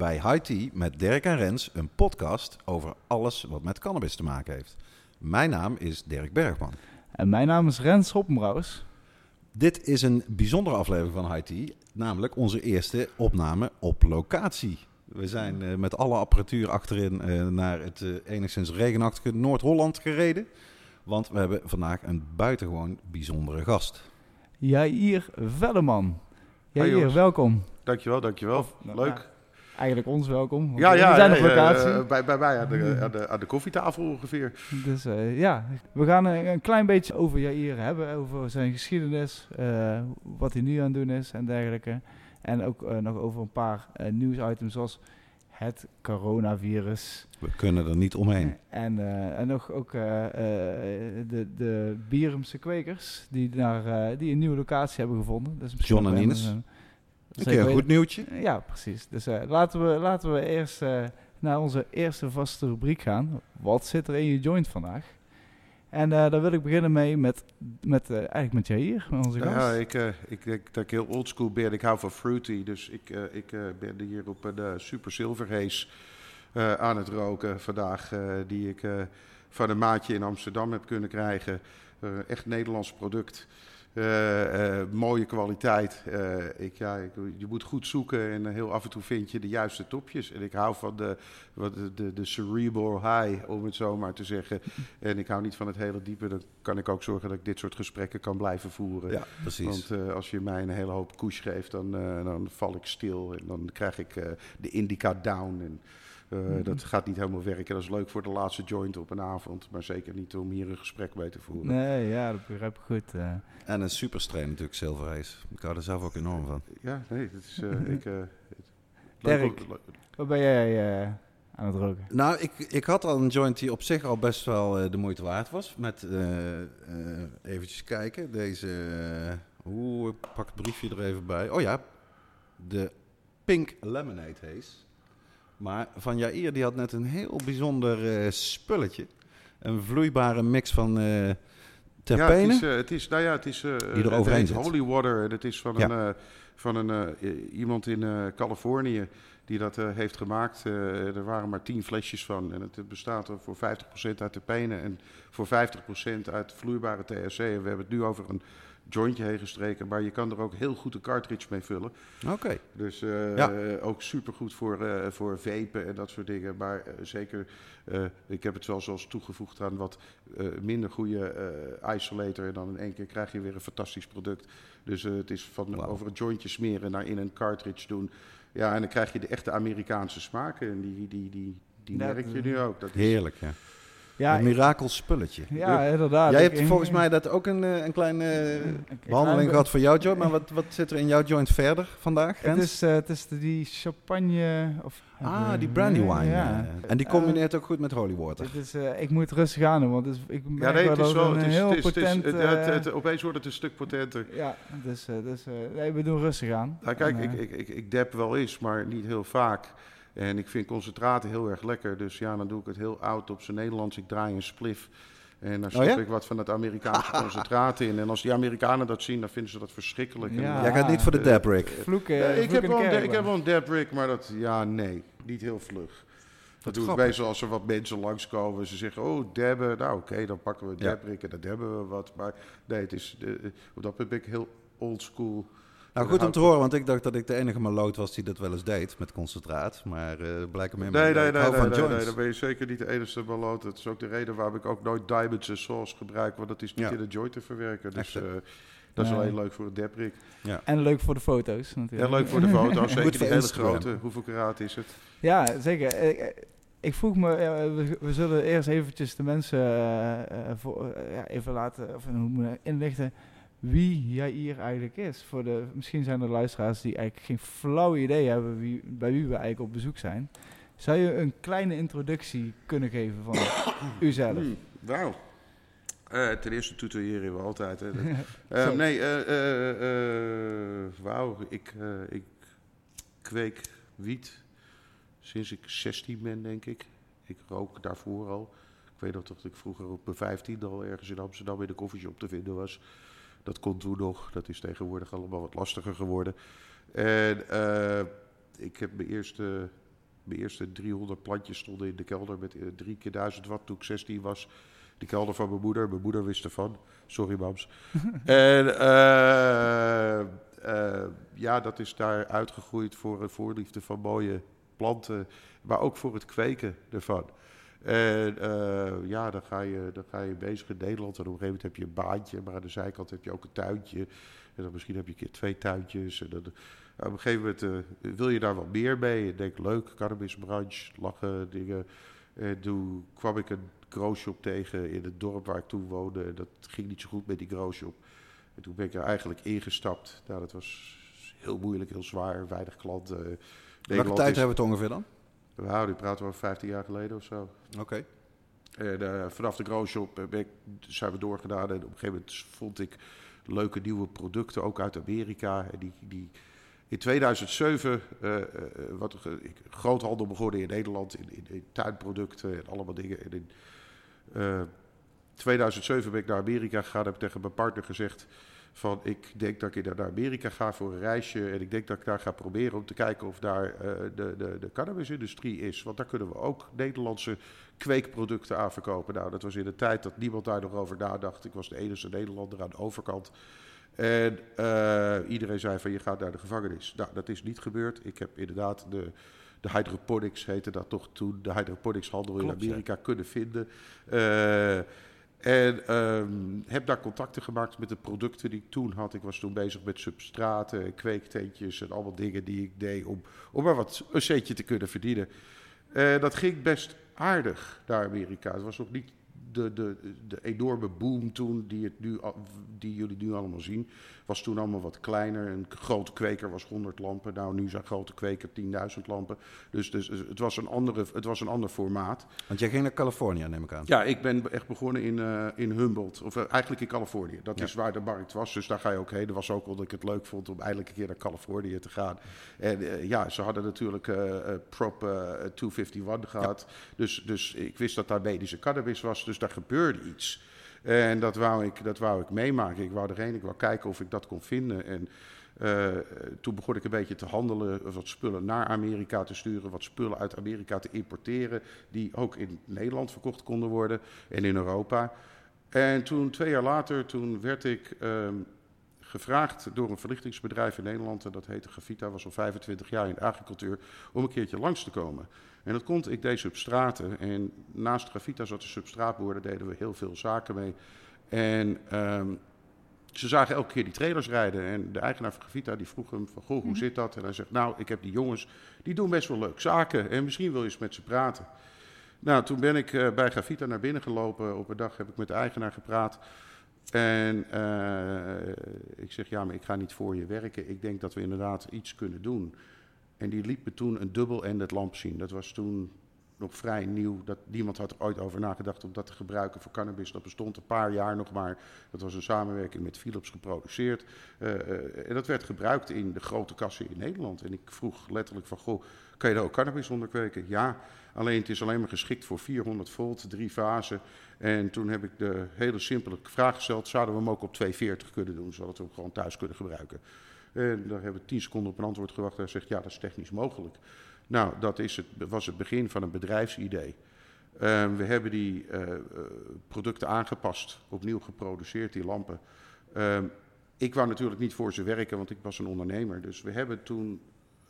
bij High Tea met Dirk en Rens, een podcast over alles wat met cannabis te maken heeft. Mijn naam is Dirk Bergman. En mijn naam is Rens Hoppenbrouwers. Dit is een bijzondere aflevering van High Tea, namelijk onze eerste opname op locatie. We zijn eh, met alle apparatuur achterin eh, naar het eh, enigszins regenachtige Noord-Holland gereden. Want we hebben vandaag een buitengewoon bijzondere gast. Jair Velleman. Jair, jongens. welkom. Dankjewel, dankjewel. Of, nou, Leuk. Ja, eigenlijk ons welkom. want Ja, we ja, zijn ja, op locatie. eh, bij, bij mij aan de, aan, de, aan de koffietafel ongeveer. dus eh, ja, we gaan een, een klein beetje over Jair hebben. Over zijn geschiedenis, eh, wat hij nu aan het doen is en dergelijke. En ook eh, nog over een paar eh, nieuwsitems zoals het coronavirus. We kunnen er niet omheen. En, eh, en nog ook eh, eh, de, de Bierumse kwekers die, naar, eh, die een nieuwe locatie hebben gevonden. Dus misschien John en Ines. een- Zeker keer een goed nieuwtje. Ja, precies. Dus eh, laten, we, laten we eerst eh, naar onze eerste vaste rubriek gaan. Wat zit er in je joint vandaag? En eh, daar wil ik beginnen mee met, met eigenlijk met Jair, met onze gast. Ja, ik, ik denk dat ik heel oldschool ben. Ik hou van fruity. Dus ik, ik ben hier op een Super Silver Haze eh, aan het roken vandaag. die ik van een maatje in Amsterdam heb kunnen krijgen. Echt Nederlands product. Eh, eh, mooie kwaliteit. Eh, ik, ja, ik, je moet goed zoeken en heel af en toe vind je de juiste topjes. En ik hou van de, wat de, de, cerebral high, om het zo maar te zeggen. En ik hou niet van het hele diepe. Dan kan ik ook zorgen dat ik dit soort gesprekken kan blijven voeren. Ja, precies. Want als je mij een hele hoop koers geeft, dan, dan val ik stil. En dan krijg ik de indica down. En eh, Mhm. dat gaat niet helemaal werken. Dat is leuk voor de laatste joint op een avond. Maar zeker niet om hier een gesprek mee te voeren. Nee, ja, dat begrijp ik goed. eh. En een superstrain natuurlijk, Silver Race. Ik hou er zelf ook enorm van. Ja, nee, dat is... eh, ik, eh, le- wat ben jij eh, aan het roken? Nou, ik, ik had al een joint die op zich al best wel eh, de moeite waard was. Met, eh eh eventjes kijken, deze... eh, Oeh, ik pak het briefje er even bij. Oh ja, de Pink Lemonade Haze. Maar Van Jair, die had net een heel bijzonder eh, spulletje. Een vloeibare mix van Ja, terpenen. het is, eh, het is, nou ja, het is Die er overheen zit. Holy Water. En het is van Ja. een, van een iemand in Californië die dat heeft gemaakt. Er waren maar 10 flesjes van. En het bestaat er voor 50% uit terpenen en voor 50% uit vloeibare THC. En we hebben het nu over een jointje heen gestreken. Maar je kan er ook heel goed een cartridge mee vullen. Oké. Dus eh, Ja. ook supergoed voor, eh voor vapen en dat soort dingen. Maar eh, zeker, eh, ik heb het wel zoals toegevoegd aan wat eh, minder goede eh, isolator. En dan in één keer krijg je weer een fantastisch product. Dus eh, het is van over een jointje smeren naar in een cartridge doen. Ja, en dan krijg je de echte Amerikaanse smaken. En die, die, die, die Ja, merk je nu ook. Dat is, Heerlijk, ja. Ja, een mirakel spulletje. ja inderdaad. Jij Ik- hebt volgens mij dat ook een, eh, een kleine eh, een behandeling klein- gehad voor jouw joint. Maar wat, wat zit er in jouw joint verder vandaag, Het is, eh, het is de- die champagne... Of, Ah, die brandy wine. Ja. eh. En die combineert ook goed met holy water. Het is, eh, ik moet rustig aan doen, want het is, ik Ja, merk nee, wel het is wel. Het is, heel het is, het is- potent... het- het- het- opeens wordt het een stuk potenter. ja, dus, eh, dus eh, nee, we doen rustig aan. Nou, kijk, En, ik, ik, ik, ik dab wel eens, maar niet heel vaak. En ik vind concentraten heel erg lekker. Dus ja, dan doe ik het heel oud op zijn Nederlands. Ik draai een spliff. En dan Oh stop ja? ik wat van het Amerikaanse concentraat in. En als die Amerikanen dat zien, dan vinden ze dat verschrikkelijk. Ja. eh, Jij gaat niet voor de eh, dab rig. Vloeken, ja, ik, heb wel ik heb wel. een dab rig, maar dat, ja, nee, niet heel vlug. Dat doe ik meestal als er wat mensen langskomen. Ze zeggen, oh, dabben. Nou, oké, dan pakken we rig en dan dabben we wat. Maar nee, het is, eh, op dat punt ben ik heel old school. Nou, goed om te horen, want ik dacht dat ik de enige maloot was die dat wel eens deed met concentraat. Maar eh blijkbaar meer. Nee, nee, nee, nee, van nee, dan ben je zeker niet de enige balloot. Dat is ook de reden waarom ik ook nooit diamonds en sauce gebruik, want dat is niet Ja. in de joint te verwerken. Dus eh, dat is Nee. alleen leuk voor een deprik. En leuk voor de foto's Ja, natuurlijk. leuk voor de foto, zeker die voor hele grote. Hoeveel karaat is het? Ja, zeker. Eh, eh, Ik vroeg me, ja, we, we zullen eerst eventjes de mensen voor, ja, even laten of, hoe moet ik inlichten wie Jair eigenlijk is. Voor de, misschien zijn er luisteraars die eigenlijk geen flauw idee hebben wie, bij wie we eigenlijk op bezoek zijn. Zou je een kleine introductie kunnen geven van uzelf? Hmm, Wauw. Eh, ten eerste tutoyeren we altijd. Hè. Eh, nee, eh, wauw. Ik, ik kweek wiet sinds ik 16 ben, denk ik. Ik rook daarvoor al. Ik weet nog dat ik vroeger op mijn 15 al ergens in Amsterdam in de koffieshop te vinden was. Dat kon toen nog. Dat is tegenwoordig allemaal wat lastiger geworden. En eh, ik heb mijn eerste, mijn eerste 300 plantjes stonden in de kelder met eh, drie keer 1000 watt toen ik 16 was. De kelder van mijn moeder. Mijn moeder wist ervan. Sorry, mams. en eh, ja, dat is daar uitgegroeid voor een voorliefde van mooie planten. Maar ook voor het kweken ervan. En eh, ja, dan ga, je, dan ga je bezig in Nederland. En op een gegeven moment heb je een baantje. Maar aan de zijkant heb je ook een tuintje. En dan misschien heb je een keer twee tuintjes. En dan, op een gegeven moment eh, wil je daar wat meer mee. Je denkt, leuk, cannabisbranche, lachen, dingen. En toen kwam ik een growshop tegen in het dorp waar ik toen woonde. En dat ging niet zo goed met die growshop. En toen ben ik er eigenlijk ingestapt. Nou, dat was heel moeilijk, heel zwaar, weinig klanten. Welke tijd is- hebben we het ongeveer dan? Wauw, die praten we over 15 jaar geleden of zo. Oké. En eh, vanaf de growshop eh, ben ik, zijn we doorgedaan. En op een gegeven moment vond ik leuke nieuwe producten, ook uit Amerika. En die, die, in 2007, eh eh, wat ik, groothandel begonnen in Nederland, in, in, in tuinproducten en allemaal dingen. En in eh, 2007 ben ik naar Amerika gegaan, heb ik tegen mijn partner gezegd van ik denk dat ik naar Amerika ga voor een reisje en ik denk dat ik daar ga proberen om te kijken of daar eh, de, de, de cannabisindustrie is. Want daar kunnen we ook Nederlandse kweekproducten aan verkopen. Nou, dat was in de tijd dat niemand daar nog over nadacht. Ik was de enige Nederlander aan de overkant. En eh, iedereen zei van je gaat naar de gevangenis. Nou, dat is niet gebeurd. Ik heb inderdaad de, de hydroponics, heette dat toch toen, de hydroponicshandel in ja. Amerika kunnen vinden. Eh, en ehm, heb daar contacten gemaakt met de producten die ik toen had. Ik was toen bezig met substraten, en kweektentjes en allemaal dingen die ik deed om, om maar wat een centje te kunnen verdienen. Dat ging best aardig naar Amerika. Het was nog niet de, de, de enorme boom toen die, het nu, die jullie nu allemaal zien. Was toen allemaal wat kleiner. Een grote kweker was 100 lampen. Nou, nu zijn grote kweker 10.000 lampen. Dus, dus het, was een andere, het was een ander formaat. Want jij ging naar Californië, neem ik aan. Ja, ik ben echt begonnen in, eh, in Humboldt, of eh, eigenlijk in Californië. Dat Ja. is waar de markt was, dus daar ga je ook heen. Dat was ook omdat ik het leuk vond om eindelijk een keer naar Californië te gaan. En eh, ja, ze hadden natuurlijk Prop eh, 251 gehad. Dus, dus ik wist dat daar medische cannabis was, dus daar gebeurde iets. En dat wou ik, dat wou ik meemaken. Ik wou erheen, ik wou kijken of ik dat kon vinden. En eh, toen begon ik een beetje te handelen, wat spullen naar Amerika te sturen, wat spullen uit Amerika te importeren, die ook in Nederland verkocht konden worden en in Europa. En toen, twee jaar later, toen werd ik ehm, gevraagd door een verlichtingsbedrijf in Nederland, en dat heette Gavita, was al 25 jaar in de agricultuur, om een keertje langs te komen. En dat kon, ik deed substraten en naast Gavita zat de substraatboer, daar deden we heel veel zaken mee. En ehm, ze zagen elke keer die trailers rijden. En de eigenaar van Gavita die vroeg hem van, goh, hoe zit dat? En hij zegt, nou, ik heb die jongens, die doen best wel leuk zaken. En misschien wil je eens met ze praten. Nou, toen ben ik eh, bij Gavita naar binnen gelopen. Op een dag heb ik met de eigenaar gepraat. En eh, ik zeg, ja, maar ik ga niet voor je werken. Ik denk dat we inderdaad iets kunnen doen. En die liet me toen een dubbel-ended lamp zien. Dat was toen nog vrij nieuw. Dat, niemand had er ooit over nagedacht om dat te gebruiken voor cannabis. Dat bestond een paar jaar nog maar. Dat was een samenwerking met Philips geproduceerd. Eh, eh, en dat werd gebruikt in de grote kassen in Nederland. En ik vroeg letterlijk van, goh, kan je daar ook cannabis onder kweken? Ja, alleen het is alleen maar geschikt voor 400 volt, drie fasen. En toen heb ik de hele simpele vraag gesteld, zouden we hem ook op 240 kunnen doen, zodat we hem gewoon thuis kunnen gebruiken? En daar hebben we 10 seconden op een antwoord gewacht. Hij zegt, ja, dat is technisch mogelijk. Nou, dat is het, was het begin van een bedrijfsidee. Ehm, we hebben die eh, eh, producten aangepast, opnieuw geproduceerd, die lampen. Ehm, ik wou natuurlijk niet voor ze werken, want ik was een ondernemer. Dus we hebben toen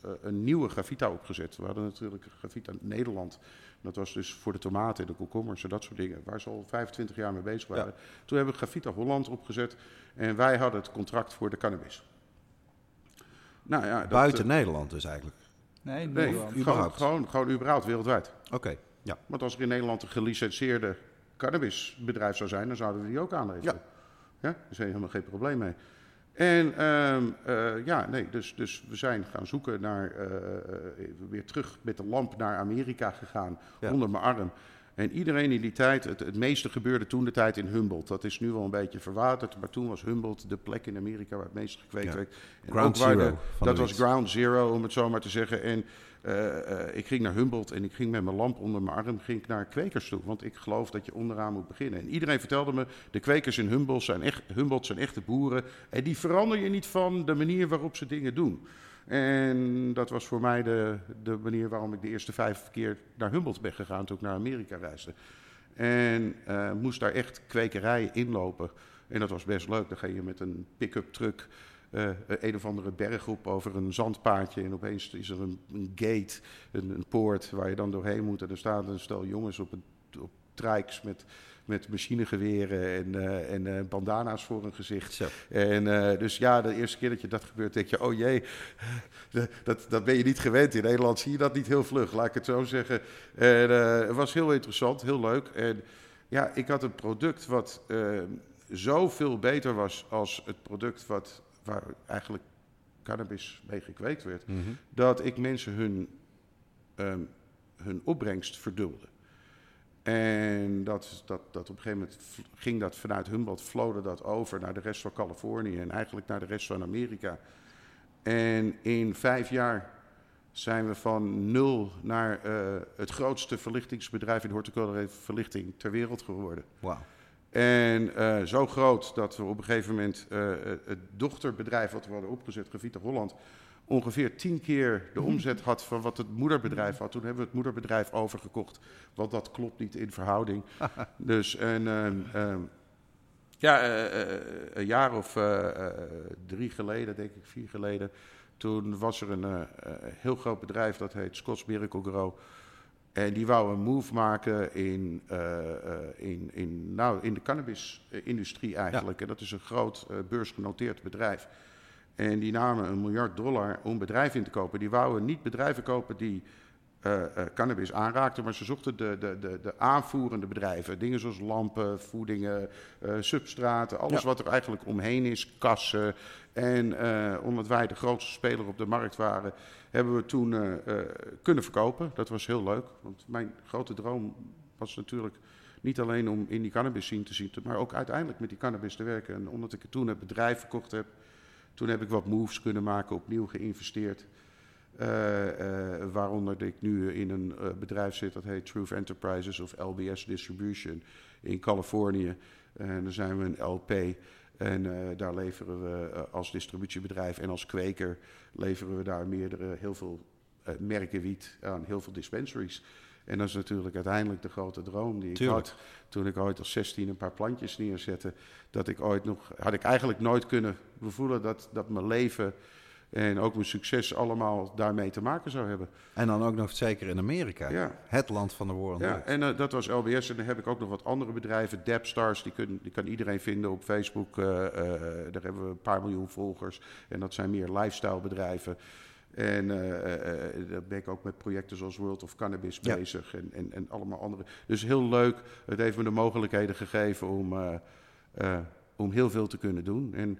eh, een nieuwe Gravita opgezet. We hadden natuurlijk Gravita Nederland. Dat was dus voor de tomaten, de komkommers en dat soort dingen, waar ze al 25 jaar mee bezig waren. Toen hebben we Gravita Holland opgezet en wij hadden het contract voor de cannabis. Nou ja, dat, Buiten eh, Nederland dus eigenlijk. Nee, Nee, Nederland. gewoon, überhaupt. gewoon, gewoon überhaupt wereldwijd. Oké, ja. Want als er in Nederland een gelicenseerde cannabisbedrijf zou zijn, dan zouden we die ook aanleveren. Ja. Ja, daar is helemaal geen probleem mee. En ehm, eh, ja, nee, dus, dus we zijn gaan zoeken naar, eh, eh, weer terug met de lamp naar Amerika gegaan, Ja. onder mijn arm. En iedereen in die tijd, het, het meeste gebeurde toen de tijd in Humboldt. Dat is nu wel een beetje verwaterd, maar toen was Humboldt de plek in Amerika waar het meest gekweekt Ja. werd. En Ground de- zero dat was ground zero, om het zo maar te zeggen. En eh, eh, ik ging naar Humboldt en ik ging met mijn lamp onder mijn arm ging ik naar kwekers toe. Want ik geloof dat je onderaan moet beginnen. En iedereen vertelde me, de kwekers in Humboldt zijn, echt, Humboldt zijn echte boeren. En die verander je niet van de manier waarop ze dingen doen. En dat was voor mij de, de manier waarom ik de eerste vijf keer naar Humboldt ben gegaan toen ik naar Amerika reisde. En eh, moest daar echt kwekerijen inlopen. En dat was best leuk. Dan ga je met een pick-up truck eh, een of andere berg op over een zandpaadje. En opeens is er een, een gate, een, een poort waar je dan doorheen moet. En er staan een stel jongens op, een, op trikes met, met machinegeweren en, eh, en eh, bandana's voor hun gezicht. Zo. En eh, dus ja, de eerste keer dat je dat gebeurt, denk je, oh jee, dat, dat ben je niet gewend. In Nederland zie je dat niet heel vlug, laat ik het zo zeggen. En het was heel interessant, heel leuk. En ja, ik had een product wat zoveel beter was als het product wat, waar eigenlijk cannabis mee gekweekt werd, Mhm. dat ik mensen hun, ehm, hun opbrengst verdulde. En dat, dat, dat op een gegeven moment ging dat vanuit Humboldt, dat over naar de rest van Californië en eigenlijk naar de rest van Amerika. En in vijf jaar zijn we van nul naar eh, het grootste verlichtingsbedrijf in horticulturele verlichting ter wereld geworden. Wauw. En eh, zo groot dat we op een gegeven moment eh, het dochterbedrijf wat we hadden opgezet, Gevita Holland, ongeveer tien keer de omzet had van wat het moederbedrijf had. Toen hebben we het moederbedrijf overgekocht, want dat klopt niet in verhouding. dus en, ehm, ehm, ja, eh, eh, een jaar of eh, drie geleden, denk ik, vier geleden, toen was er een heel groot bedrijf dat heet Scots Miracle Grow. En die wou een move maken in, in, in, nou, in de cannabisindustrie eigenlijk. En dat is een groot beursgenoteerd bedrijf. En die namen een miljard dollar om bedrijven in te kopen. Die wouden niet bedrijven kopen die eh, eh, cannabis aanraakten, maar ze zochten de, de, de, de aanvoerende bedrijven. Dingen zoals lampen, voedingen, eh, substraten, alles Ja. wat er eigenlijk omheen is, kassen. En omdat wij de grootste speler op de markt waren, hebben we toen kunnen verkopen. Dat was heel leuk, want mijn grote droom was natuurlijk niet alleen om in die cannabis scene te zien, maar ook uiteindelijk met die cannabis te werken. En omdat ik toen het bedrijf verkocht heb, toen heb ik wat moves kunnen maken, opnieuw geïnvesteerd. Eh, eh, waaronder ik nu in een eh, bedrijf zit dat heet Truth Enterprises of LBS Distribution in Californië. En dan zijn we een LP. En daar leveren we als distributiebedrijf en als kweker leveren we daar meerdere, heel veel merken wiet aan heel veel dispensaries. En dat is natuurlijk uiteindelijk de grote droom die ik Tuurlijk. had toen ik ooit als 16 een paar plantjes neerzette. Dat ik ooit nog, had ik eigenlijk nooit kunnen bevoelen dat, dat mijn leven en ook mijn succes allemaal daarmee te maken zou hebben. En dan ook nog zeker in Amerika. Ja. Het land van de World. Ja, en eh, dat was LBS. En dan heb ik ook nog wat andere bedrijven. Dapstars, die, kun, die kan iedereen vinden op Facebook. eh, daar hebben we een paar miljoen volgers. En dat zijn meer lifestyle bedrijven. En daar ben ik ook met projecten zoals World of Cannabis Ja. bezig. En, en, en allemaal andere. Dus heel leuk. Het heeft me de mogelijkheden gegeven om, om heel veel te kunnen doen. En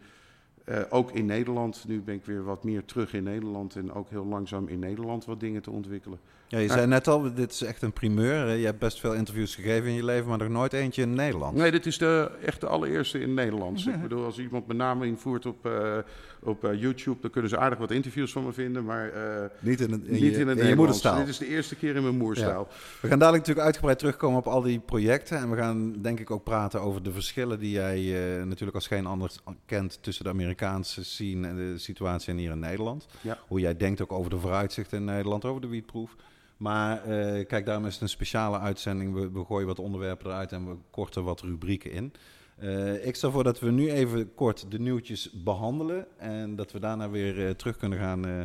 eh, ook in Nederland. Nu ben ik weer wat meer terug in Nederland. En ook heel langzaam in Nederland wat dingen te ontwikkelen. Ja, je zei net al, dit is echt een primeur. Je hebt best veel interviews gegeven in je leven, maar nog nooit eentje in Nederland. Nee, dit is de, echt de allereerste in het Nederlands. Ik bedoel, als iemand mijn naam invoert op, eh, op eh, YouTube, dan kunnen ze aardig wat interviews van me vinden, maar eh, Niet in, het, in, niet je, in het in je Nederlands. moederstaal. Dit is de eerste keer in mijn moerstaal. We gaan dadelijk natuurlijk uitgebreid terugkomen op al die projecten. En we gaan denk ik ook praten over de verschillen die jij eh, natuurlijk als geen ander kent tussen de Amerikaanse scene en de situatie hier in Nederland. Ja. Hoe jij denkt ook over de vooruitzichten in Nederland, over de wietproef. Maar kijk, daarom is het een speciale uitzending. We, we gooien wat onderwerpen eruit en we korten wat rubrieken in. Eh, ik stel voor dat we nu even kort de nieuwtjes behandelen. En dat we daarna weer eh, terug kunnen gaan eh,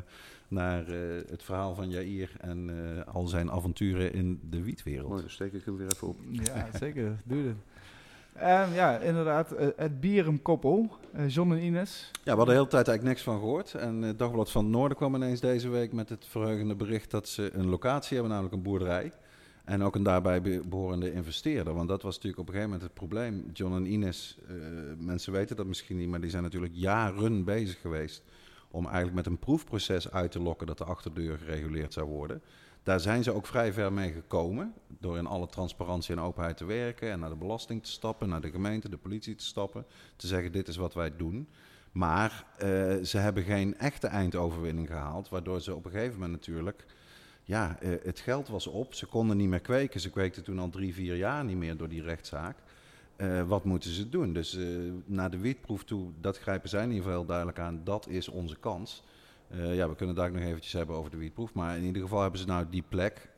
naar eh, het verhaal van Jair en eh, al zijn avonturen in de wietwereld. Mooi, dan steek ik hem weer even op. Ja, zeker. Doe het. Ehm, ja, inderdaad. het Bierenkoppel, eh John en Ines. Ja, we hadden de hele tijd eigenlijk niks van gehoord. En het Dagblad van het Noorden kwam ineens deze week met het verheugende bericht dat ze een locatie hebben, namelijk een boerderij. En ook een daarbij be- behorende investeerder. Want dat was natuurlijk op een gegeven moment het probleem. John en Ines, eh, mensen weten dat misschien niet, maar die zijn natuurlijk jaren bezig geweest om eigenlijk met een proefproces uit te lokken dat de achterdeur gereguleerd zou worden. Daar zijn ze ook vrij ver mee gekomen. Door in alle transparantie en openheid te werken en naar de belasting te stappen, naar de gemeente, de politie te stappen. Te zeggen: dit is wat wij doen. Maar eh, ze hebben geen echte eindoverwinning gehaald. Waardoor ze op een gegeven moment natuurlijk. Ja, eh, het geld was op. Ze konden niet meer kweken. Ze kweekten toen al drie, vier jaar niet meer door die rechtszaak. Eh, wat moeten ze doen? Dus eh, naar de wietproef toe, dat grijpen zij in ieder geval heel duidelijk aan. Dat is onze kans. Ja, we kunnen het daar nog eventjes hebben over de wietproef. Maar in ieder geval hebben ze nou die plek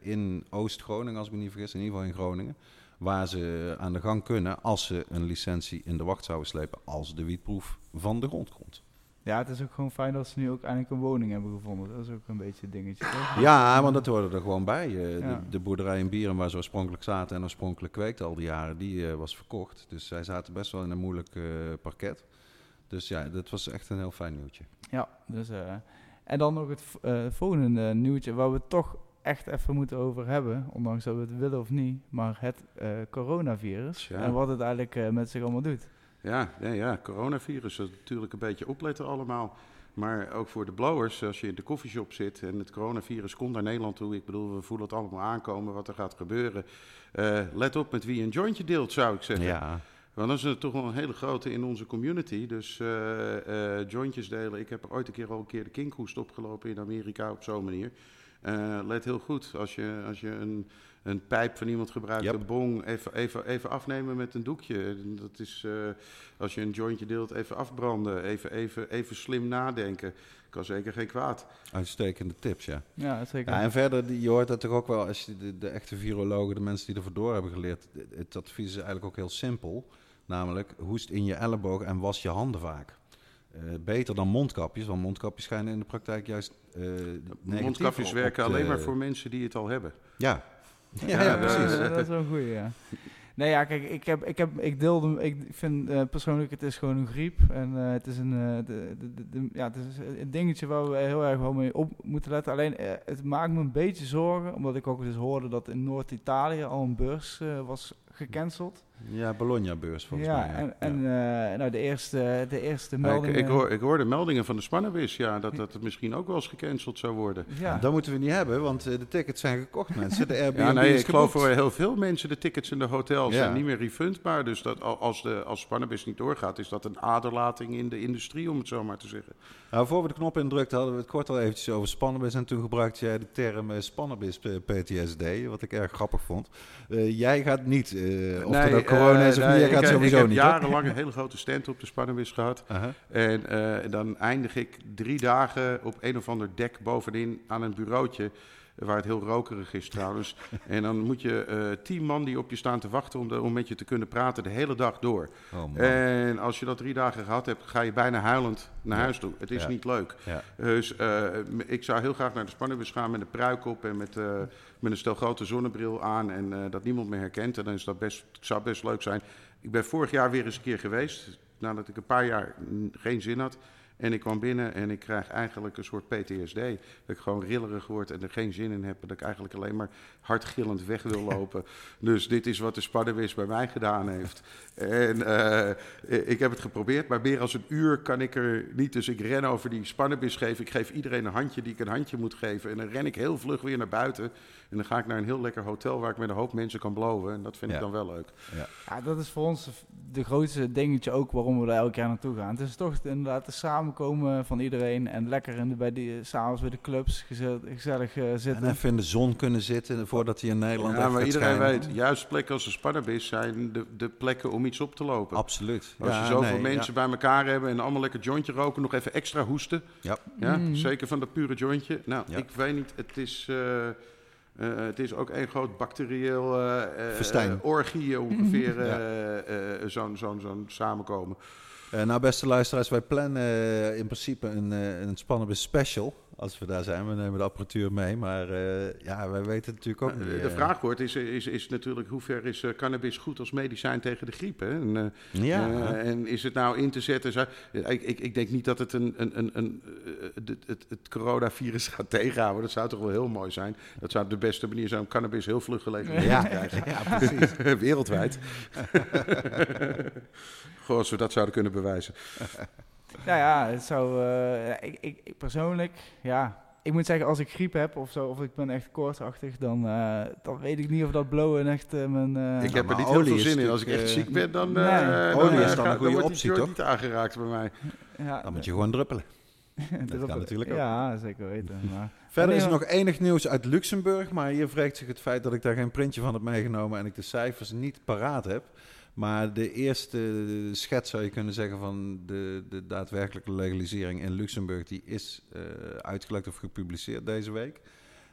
in Oost-Groningen, als ik me niet vergis, in ieder geval in Groningen. Waar ze aan de gang kunnen als ze een licentie in de wacht zouden slepen. Als de wietproef van de grond komt. Ja, het is ook gewoon fijn dat ze nu ook eindelijk een woning hebben gevonden. Dat is ook een beetje het dingetje. toch? Ja, want dat hoorde er gewoon bij. Eh, Ja. de, de boerderij in Bieren waar ze oorspronkelijk zaten en oorspronkelijk kweekten al die jaren, die eh, was verkocht. Dus zij zaten best wel in een moeilijk eh, parket. Dus ja, dat was echt een heel fijn nieuwtje. Ja, dus, en dan nog het volgende nieuwtje waar we toch echt even moeten over hebben. Ondanks dat we het willen of niet. Maar het coronavirus. Ja. En wat het eigenlijk met zich allemaal doet. Ja, ja, ja, coronavirus, dat is natuurlijk een beetje opletten allemaal. Maar ook voor de blowers, als je in de koffieshop zit en het coronavirus komt naar Nederland toe. Ik bedoel, we voelen het allemaal aankomen, wat er gaat gebeuren. Eh, let op met wie een jointje deelt, zou ik zeggen. Ja, Want dat is toch wel een hele grote in onze community. Dus eh, eh, jointjes delen. Ik heb er ooit een keer al een keer de kinkhoest opgelopen in Amerika op zo'n manier. Let heel goed, als je, als je een, een pijp van iemand gebruikt, Yep. een bong, even, even, even afnemen met een doekje. Dat is, eh, als je een jointje deelt, even afbranden. Even, even, even slim nadenken. Kan zeker geen kwaad. uitstekende tips, ja. Ja, zeker. Ja, en verder, die- je hoort dat toch ook wel, als je de, de echte virologen, de mensen die ervoor door hebben geleerd, het- advies is eigenlijk ook heel simpel. Namelijk, hoest in je elleboog en was je handen vaak. Eh, beter dan mondkapjes, want mondkapjes schijnen in de praktijk juist eh negatief Mondkapjes op werken de- alleen maar voor mensen die het al hebben. Ja, ja, Ja, dat- precies. Dat, is wel een goeie, ja. Nee, ja, kijk, ik, heb, ik, heb, ik deelde, ik vind eh, persoonlijk, het is gewoon een griep. En eh, het is een, eh, de, de, ja, het is een dingetje waar we heel erg wel mee op moeten letten. Alleen, het maakt me een beetje zorgen, omdat ik ook dus hoorde dat in Noord-Italië al een beurs was gecanceld. Ja, Bologna-beurs volgens ja, mij. en, ja. en eh, nou, de eerste, de eerste Ja, ik, meldingen... ik, hoor, ik hoorde meldingen van de Spannenwis, ja, dat, dat het misschien ook wel eens gecanceld zou worden. ja. Dat moeten we niet hebben, want eh, de tickets zijn gekocht, mensen. De Airbnb Ja, nee, is ik geloof voor heel veel mensen de tickets in de hotels Ja. zijn niet meer refundbaar. Dus dat, al- als, de, als Spannenwis niet doorgaat, is dat een aderlating in de industrie, om het zo maar te zeggen. Nou, voor we de knop indrukten hadden we het kort al eventjes over spannenbis. En toen gebruikte jij de term eh, spannenbis eh, PTSD, wat ik erg grappig vond. Eh, jij gaat niet, eh, of Nee, corona is of eh, niet, jij nee, gaat ik, sowieso ik heb niet. jarenlang een hele grote stand op de Spannenwis gehad. Aha. En eh, dan eindig ik drie dagen op een of ander dek bovenin aan een bureautje. Waar het heel rokerig is trouwens. en dan moet je eh, tien man die op je staan te wachten om, de, om met je te kunnen praten de hele dag door. Oh. En als je dat drie dagen gehad hebt, ga je bijna huilend naar huis toe. Het is niet leuk. Dus eh, ik zou heel graag naar de Spannenbus gaan met een pruik op en met, eh, met een stel grote zonnebril aan. En dat niemand me herkent. En dan is dat best, zou best leuk zijn. Ik ben vorig jaar weer eens een keer geweest. Nadat ik een paar jaar geen zin had. En ik kwam binnen en ik krijg eigenlijk een soort PTSD. Dat ik gewoon rillerig word en er geen zin in heb. Dat ik eigenlijk alleen maar hardgillend weg wil lopen. dus dit is wat de Spannenwis bij mij gedaan heeft. En eh, ik heb het geprobeerd, maar meer als een uur kan ik er niet. Dus ik ren over die spannenbis geven. Ik geef iedereen een handje die ik een handje moet geven. En dan ren ik heel vlug weer naar buiten. En dan ga ik naar een heel lekker hotel waar ik met een hoop mensen kan blowen. En dat vind Ja. ik dan wel leuk. Ja, dat is voor ons de grootste dingetje ook waarom we er elk jaar naartoe gaan. Het is toch inderdaad het samenkomen van iedereen en lekker in de, bij die, s'avonds bij de clubs gezellig, gezellig eh, zitten. En even in de zon kunnen zitten voordat hij in Nederland Ja, echt maar gaat iedereen schijnen. weet, juist plekken als de spannenbis zijn de, de plekken om iets op te lopen. Absoluut. Als Ja, je zoveel nee, mensen bij elkaar hebben en allemaal lekker jointje roken, nog even extra hoesten. Ja. Ja, Mm. zeker van dat pure jointje. Nou, Ja. ik weet niet, het is, eh, eh, het is ook een groot bacterieel eh, eh, Festijn. orgie ongeveer, Ja. eh, eh, zo'n zo'n zo'n samenkomen. Eh, nou, beste luisteraars, wij plannen eh, in principe een, eh een spannende special. Als we daar zijn, we nemen de apparatuur mee. Maar ja, wij weten natuurlijk ook niet. de vraag wordt, is, is, is natuurlijk hoe ver is cannabis goed als medicijn tegen de griep? Hè? En, Ja. en is het nou in te zetten? Zou- ik, ik, ik denk niet dat het een, een, een, een, het, het, het coronavirus gaat tegenhouden. Dat zou toch wel heel mooi zijn. Dat zou de beste manier zijn om cannabis heel vlug gelegaliseerd Ja. te krijgen. ja, precies. Wereldwijd. Goh, als we dat zouden kunnen bewijzen. Nou ja, het zou. eh, ik, ik, ik persoonlijk, ja. Ik moet zeggen, als ik griep heb of zo, of ik ben echt koortsachtig, dan, eh, dan weet ik niet of dat blowen echt eh, mijn. eh, ik heb er niet heel veel zin in. Als ik echt ziek ben, dan, nee. Olie eh, is dan een gaat- goede wordt die optie, toch? niet aangeraakt bij mij. ja, Dan moet je gewoon druppelen. dat kan natuurlijk ook. Ja, zeker weten. Maar, Verder is er nog enig nieuws uit Luxemburg, maar hier wreekt zich het feit dat ik daar geen printje van heb meegenomen en ik de cijfers niet paraat heb. Maar de eerste schets zou je kunnen zeggen van de, de daadwerkelijke legalisering in Luxemburg, die is eh, uitgelekt of gepubliceerd deze week.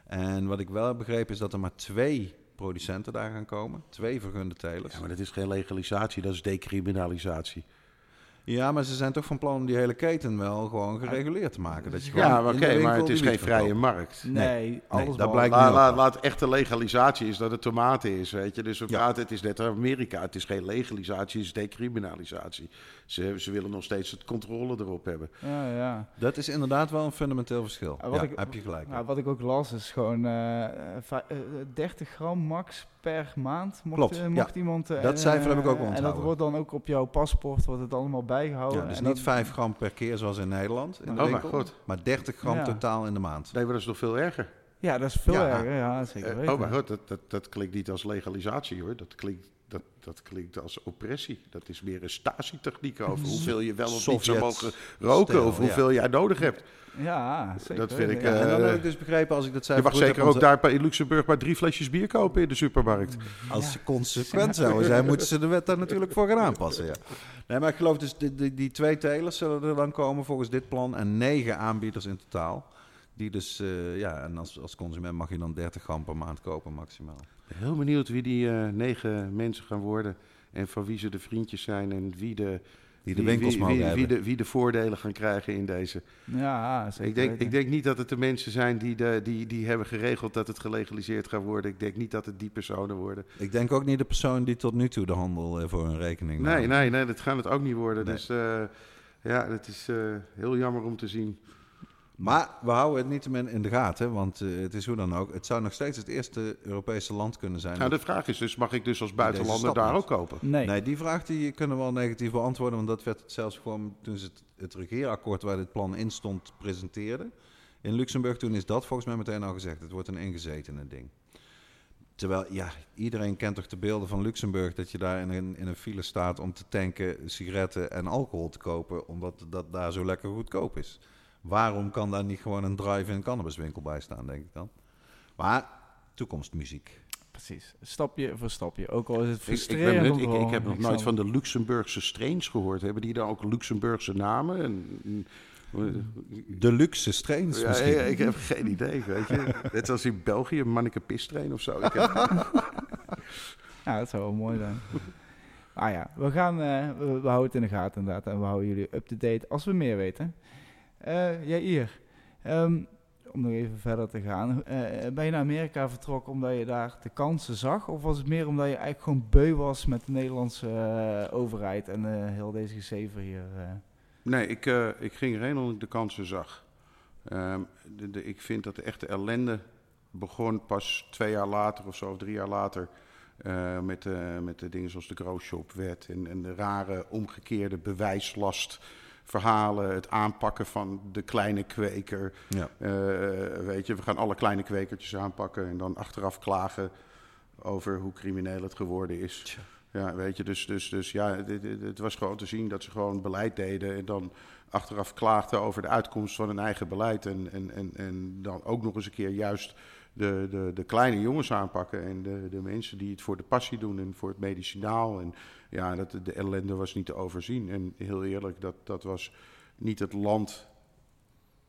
En wat ik wel heb begrepen is dat er maar twee producenten daar gaan komen, twee vergunde telers. Ja, maar dat is geen legalisatie, dat is decriminalisatie. Ja, maar ze zijn toch van plan om die hele keten wel gewoon gereguleerd te maken. Dat je gewoon Ja, oké, maar het is geen vrije markt. nee, alles dat behalve- blijkt Laat, nu laat, echte legalisatie is dat het tomaten is, weet je. Dus we Ja. praten, het is net Amerika. Het is geen legalisatie, het is decriminalisatie. Ze, ze willen nog steeds het controle erop hebben. Ja, ja. Dat is inderdaad wel een fundamenteel verschil. Ah, wat ja, ik- heb je gelijk. Nou, wat ik ook las is gewoon eh, eh, vij- eh, 30 gram max per maand mocht, Klopt, eh, mocht iemand... eh, Dat cijfer heb ik ook wel En dat onthouden. wordt dan ook op jouw paspoort wordt het allemaal bijgehouden. ja, dus en niet dat- 5 gram per keer zoals in Nederland in de Oh, winkel, god. maar 30 gram Ja. totaal in de maand. Nee, maar dat is nog veel erger. Ja, dat is veel Ja. erger. Ja, zeker Eh, weten. oh mijn god, dat, dat, dat klinkt niet als legalisatie hoor. Dat klinkt, dat, dat klinkt als oppressie. Dat is meer een statietechniek over hoeveel je wel of niet zou mogen roken. stijl, of ja. hoeveel jij nodig hebt. Ja, zeker Dat vind ik, Ja, en dan Eh, heb ik dus begrepen, als ik dat Je cijfer mag zeker heb ook daar in Luxemburg maar drie flesjes bier kopen in de supermarkt. Als ze consequent zouden zijn, moeten ze de wet daar natuurlijk voor gaan aanpassen. Ja. Nee, maar ik geloof dus, die, die, die twee telers zullen er dan komen volgens dit plan. En negen aanbieders in totaal. Die dus, eh, ja, en als, als consument mag je dan 30 gram per maand kopen maximaal. Heel benieuwd wie die eh, negen mensen gaan worden. En van wie ze de vriendjes zijn. En wie de, Die de winkels wie, mogen wie, hebben. wie de, wie de voordelen gaan krijgen in deze. Ja, zeker Ik denk, ik denk niet dat het de mensen zijn die, de, die, die hebben geregeld dat het gelegaliseerd gaat worden. Ik denk niet dat het die personen worden. Ik denk ook niet de persoon die tot nu toe de handel eh, voor hun rekening Nee, nam. nee, nee, dat gaat het ook niet worden. Nee. Dus eh, ja, het is eh, heel jammer om te zien. Maar we houden het niet meer in de gaten, want eh, het is hoe dan ook. Het zou nog steeds het eerste Europese land kunnen zijn. Nou, de vraag is dus, mag ik dus als buitenlander daar ook kopen? Nee. Nee, die vraag die kunnen we wel negatief beantwoorden, want dat werd zelfs gewoon toen ze het, het regeerakkoord waar dit plan in stond presenteerden. In Luxemburg toen is dat volgens mij meteen al gezegd. Het wordt een ingezetene ding. Terwijl, ja, iedereen kent toch de beelden van Luxemburg dat je daar in een, in een file staat om te tanken, sigaretten en alcohol te kopen, omdat dat daar zo lekker goedkoop is. Waarom kan daar niet gewoon een drive-in cannabiswinkel bij staan, denk ik dan? Maar toekomstmuziek. Precies. Stapje voor stapje. Ook al is het Ik, ik, ben frustrerend. net- ik, ik horen. heb nog Ik nooit van de Luxemburgse strains gehoord. Hebben die dan ook Luxemburgse namen? En, De luxe strains ja, misschien. ja, ik heb geen idee, weet je. Net als in België, een manneke pistrain of zo. Ik heb- Ja, dat zou wel mooi zijn. ah ja, we gaan, eh, we, we houden het in de gaten inderdaad. En we houden jullie up-to-date als we meer weten. Eh Jair, ehm, om nog even verder te gaan. eh, ben je naar Amerika vertrokken omdat je daar de kansen zag? Of was het meer omdat je eigenlijk gewoon beu was met de Nederlandse eh, overheid en heel deze gezever hier? Nee, ik, ik ging erheen omdat ik de kansen zag. Ehm, de, ik vind dat de echte ellende begon pas twee jaar later of zo, of drie jaar later. met, met de dingen zoals de Growshop-wet en, en de rare omgekeerde bewijslast. Verhalen, het aanpakken van de kleine kweker. Ja. Eh, weet je, we gaan alle kleine kwekertjes aanpakken en dan achteraf klagen over hoe crimineel het geworden is. Tja. Ja, weet je, dus, dus, dus ja, dit- dit- het was gewoon te zien dat ze gewoon beleid deden en dan achteraf klaagden over de uitkomst van hun eigen beleid. En, en, en, en dan ook nog eens een keer juist de, de, de kleine jongens aanpakken en de, de mensen die het voor de passie doen en voor het medicinaal. En ja, dat, de ellende was niet te overzien. En heel eerlijk, dat, dat was niet het land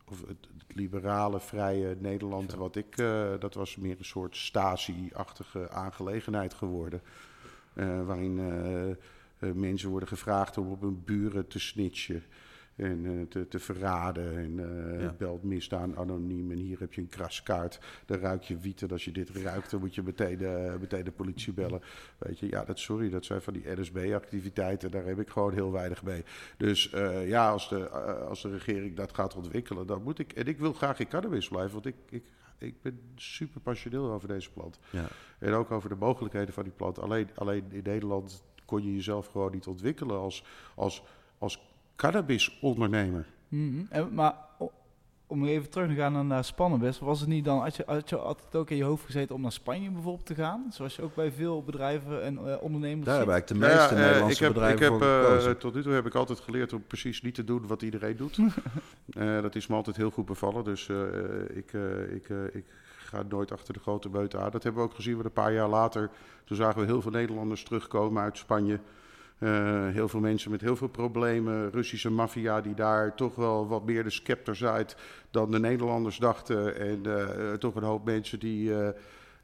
of het, het liberale, vrije Nederland, wat ik, eh, dat was meer een soort Stasi-achtige aangelegenheid geworden. Eh, waarin eh, mensen worden gevraagd om op hun buren te snitchen. En eh, te, te verraden. En Ja. belt misdaan anoniem. En hier heb je een kraskaart. Dan ruik je wiet. En als je dit ruikt, dan moet je meteen, eh, meteen de politie bellen. Weet je, ja, dat, sorry, dat zijn van die NSB-activiteiten. Daar heb ik gewoon heel weinig mee. Dus ja, als de, als de regering dat gaat ontwikkelen, dan moet ik. En ik wil graag in cannabis blijven, want ik, ik, ik ben super passioneel over deze plant. Ja. En ook over de mogelijkheden van die plant. Alleen, alleen in Nederland kon je jezelf gewoon niet ontwikkelen als, als, als cannabisondernemer. En, maar om even terug te gaan naar- Spannenbest, was het niet dan, had je, had je altijd ook in je hoofd gezeten om naar Spanje bijvoorbeeld te gaan? Zoals je ook bij veel bedrijven en eh, ondernemers Daar ziet? hebben eigenlijk de Nou meeste ja, eh, Nederlandse ik heb, bedrijven ik heb, voor eh, tot nu toe heb ik altijd geleerd om precies niet te doen wat iedereen doet. Eh, dat is me altijd heel goed bevallen. Dus eh, ik, eh, ik, eh, ik ga nooit achter de grote meute aan. Dat hebben we ook gezien. Want een paar jaar later, toen zagen we heel veel Nederlanders terugkomen uit Spanje. Eh, heel veel mensen met heel veel problemen. Russische maffia die daar toch wel wat meer de scepter uit dan de Nederlanders dachten. En eh, toch een hoop mensen die, eh,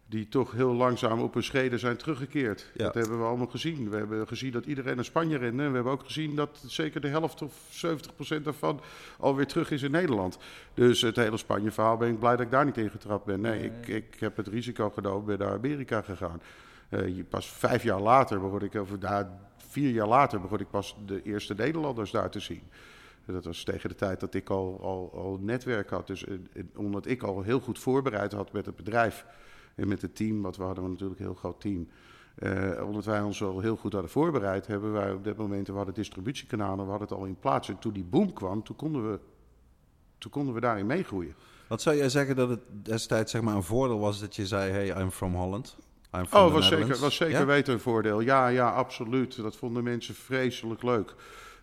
die toch heel langzaam op hun schreden zijn teruggekeerd. Ja. Dat hebben we allemaal gezien. We hebben gezien dat iedereen naar Spanje rende. En we hebben ook gezien dat zeker de helft of 70 procent daarvan alweer terug is in Nederland. Dus het hele Spanje-verhaal ben ik blij dat ik daar niet in getrapt ben. Nee, Nee. ik, ik heb het risico genomen, ben naar Amerika gegaan. Eh, je- pas vijf jaar later begon ik, of daar, vier jaar later begon ik pas de eerste Nederlanders daar te zien. Dat was tegen de tijd dat ik al, al, netwerk had. Dus eh, eh, omdat ik al heel goed voorbereid had met het bedrijf en met het team, want we hadden natuurlijk een heel groot team. Eh, omdat wij ons al heel goed hadden voorbereid, hebben wij op dat moment, we hadden distributiekanalen, we hadden het al in plaats. En toen die boom kwam, toen konden we, toen konden we daarin meegroeien. Wat zou jij zeggen dat het destijds zeg maar, een voordeel was dat je zei: Hey, I'm from Holland? I'm Oh, was zeker, was zeker Ja? weten een voordeel. Ja, ja, absoluut. Dat vonden mensen vreselijk leuk.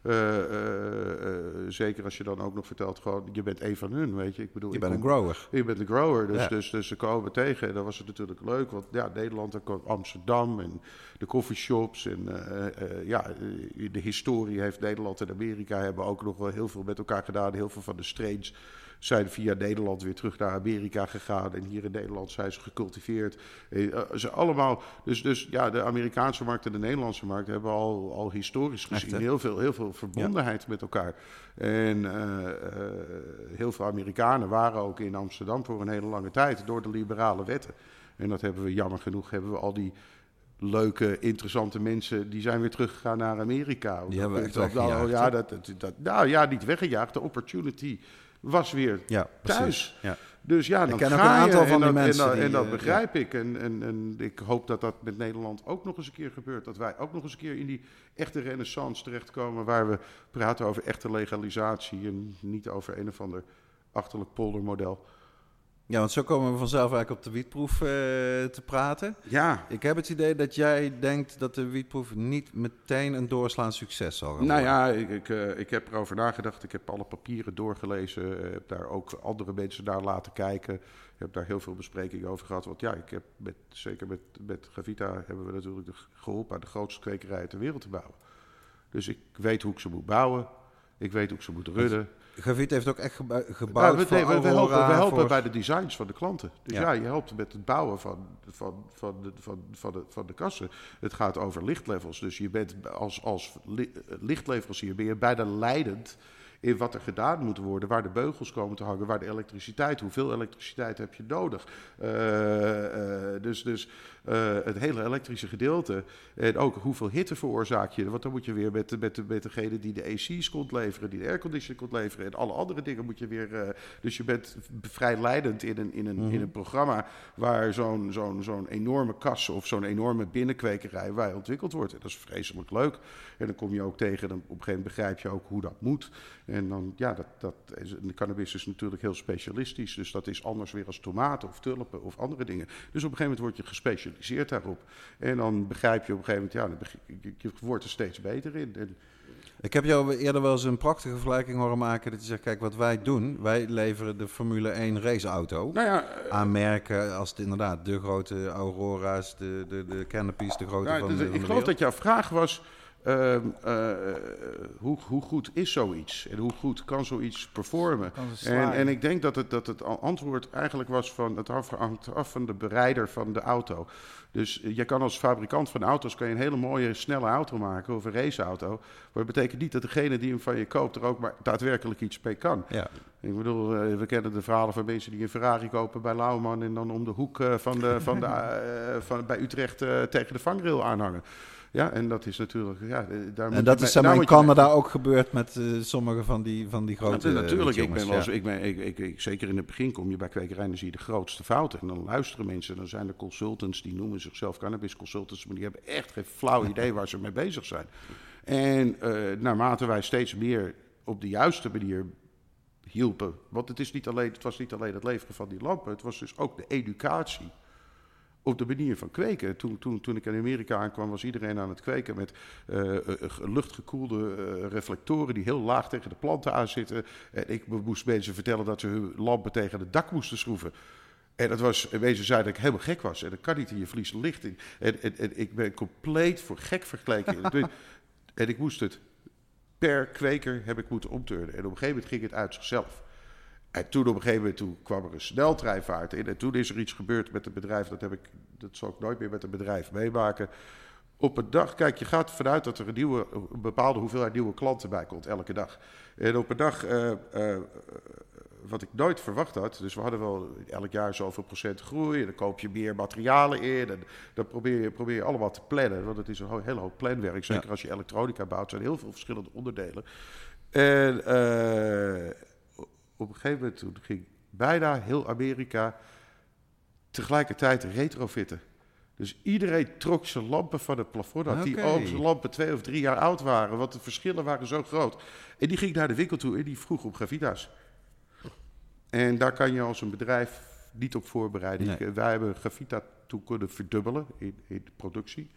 Eh, eh, eh, zeker als je dan ook nog vertelt, gewoon, je bent een van hun, weet je. Ik bedoel, Je bent een grower. Je bent een grower, dus, Ja. dus, dus ze komen tegen. En dan was het natuurlijk leuk, want ja, Nederland, dan kwam Amsterdam en de coffeeshops. En ja, de historie heeft Nederland en Amerika hebben ook nog wel heel veel met elkaar gedaan. Heel veel van de strains zijn via Nederland weer terug naar Amerika gegaan. En hier in Nederland zijn ze gecultiveerd. Eh, eh, ze allemaal, dus, dus ja, de Amerikaanse markt en de Nederlandse markt hebben al, al historisch gezien heel, veel, heel veel verbondenheid met elkaar. En eh, heel veel Amerikanen waren ook in Amsterdam voor een hele lange tijd door de liberale wetten. En dat hebben we jammer genoeg, hebben we al die leuke, interessante mensen, die zijn weer teruggegaan naar Amerika. Die hebben we echt nou, ja, dat, dat- nou ja, niet weggejaagd. De opportunity was weer Ja, thuis. Ja. Dus ja, dan ken ook een aantal van die dat, mensen En dat, en dat eh, begrijp ik. En, en, en ik hoop dat dat met Nederland ook nog eens een keer gebeurt. Dat wij ook nog eens een keer in die echte renaissance terechtkomen... waar we praten over echte legalisatie... en niet over een of ander achterlijk poldermodel. Ja, want zo komen we vanzelf eigenlijk op de wietproef eh, te praten. Ja, Ik heb het idee dat jij denkt dat de wietproef niet meteen een doorslaand succes zal gaan nou worden. ja, ik, ik, eh, ik heb erover nagedacht. Ik heb alle papieren doorgelezen. eh, heb daar ook andere mensen naar laten kijken. Ik heb daar heel veel besprekingen over gehad. Want ja, ik heb met, zeker met, met Gavita hebben we natuurlijk de- geholpen aan de grootste kwekerij ter wereld te bouwen. Dus ik weet hoe ik ze moet bouwen. Ik weet hoe ze moet rudden. Gavit heeft ook echt gebouwd Nou, we, nee, we, helpen, we helpen voor- bij de designs van de klanten. Dus Ja. ja, je helpt met het bouwen van, van, van, de, van, van, de, van de kassen. Het gaat over lichtlevels. Dus je bent als, als li- lichtleverancier ben je bijna leidend in wat er gedaan moet worden, waar de beugels komen te hangen, waar de elektriciteit, hoeveel elektriciteit heb je nodig. Eh, eh, dus dus eh, het hele elektrische gedeelte en ook hoeveel hitte veroorzaak je. Want dan moet je weer met, de- met, de- met degene die de AC's komt leveren, die de airconditioning komt leveren en alle andere dingen moet je weer. eh, dus je bent vrij leidend in een, in een, Mhm. in een programma waar zo'n zo'n zo'n enorme kas of zo'n enorme binnenkwekerij waar ontwikkeld wordt. En dat is vreselijk leuk. En dan kom je ook tegen, dan op een gegeven moment begrijp je ook hoe dat moet. En dan, ja, dat, dat is, de cannabis is natuurlijk heel specialistisch. Dus dat is anders weer als tomaten of tulpen of andere dingen. Dus op een gegeven moment word je gespecialiseerd daarop. En dan begrijp je op een gegeven moment, ja, dan je, wordt er steeds beter in. En, Ik heb jou eerder wel eens een prachtige vergelijking horen maken. Dat je zegt, kijk, wat wij doen, wij leveren de Formule 1 raceauto nou ja, eh, aan merken als het inderdaad de grote Aurora's, de, de, de Canopies, de grote nou, van dus de, ik geloof dat jouw vraag was... ehm, eh, hoe, hoe goed is zoiets? En hoe goed kan zoiets performen? Kan En, en ik denk dat het, dat het antwoord eigenlijk was van het af- hangt af van de bereider van de auto. Dus je kan als fabrikant van auto's kan je een hele mooie snelle auto maken of een raceauto. Maar het betekent niet dat degene die hem van je koopt er ook maar daadwerkelijk iets mee kan. Ja. Ik bedoel, eh, we kennen de verhalen van mensen die een Ferrari kopen bij Lauwman en dan om de hoek eh, van de, van de, van, bij Utrecht tegen de vangrail aanhangen. Ja, en dat is natuurlijk. Ja, eh, daar En dat is in mee- Canada ook gebeurd met eh, sommige van die, van die grote ja, natuurlijk, eh, ik ben wel ja. ik ben, ik, ik, ik- zeker in het begin kom je bij kwekerijen en zie je de grootste fouten. En dan luisteren mensen, dan zijn er consultants, die noemen zichzelf cannabis consultants, maar die hebben echt geen flauw idee waar ze mee bezig zijn. En naarmate wij steeds meer op de juiste manier hielpen, want het, is niet alleen, het was niet alleen het leveren van die lampen, het was dus ook de educatie op de manier van kweken. Toen, toen, toen ik in Amerika aankwam, was iedereen aan het kweken met eh, eh, ge- luchtgekoelde eh, reflectoren die heel laag tegen de planten aan zitten. En ik moest mensen vertellen dat ze hun lampen tegen het dak moesten schroeven. En dat was, en mensen zeiden dat ik helemaal gek was. En dat kan niet, in je verliest licht. in. En, en, en ik ben compleet voor gek vergeleken. en ik moest het per kweker heb ik moeten omturnen. En op een gegeven moment ging het uit zichzelf. En toen op een gegeven moment toen kwam er een sneltreinvaart in. En toen is er iets gebeurd met het bedrijf. Dat, heb ik, dat zal ik nooit meer met een bedrijf meemaken. Op een dag, kijk, je gaat ervan uit dat er een, nieuwe, een bepaalde hoeveelheid nieuwe klanten bij komt, elke dag. En op een dag, eh, eh, wat ik nooit verwacht had, dus we hadden wel elk jaar zoveel procent groei. En dan koop je meer materialen in. En dan probeer je, probeer je allemaal te plannen, want het is een ho- hele hoop planwerk. Zeker Ja. als je elektronica bouwt, zijn heel veel verschillende onderdelen. En eh, op een gegeven moment toen ging bijna heel Amerika tegelijkertijd retrofitten. Dus iedereen trok zijn lampen van het plafond af. Die ook zijn lampen twee of drie jaar oud waren. Want de verschillen waren zo groot. En die ging naar de winkel toe en die vroeg op Gravita's. En daar kan je als een bedrijf niet op voorbereiden. Nee. Eh, wij hebben Gravita toen kunnen verdubbelen in, in de productie.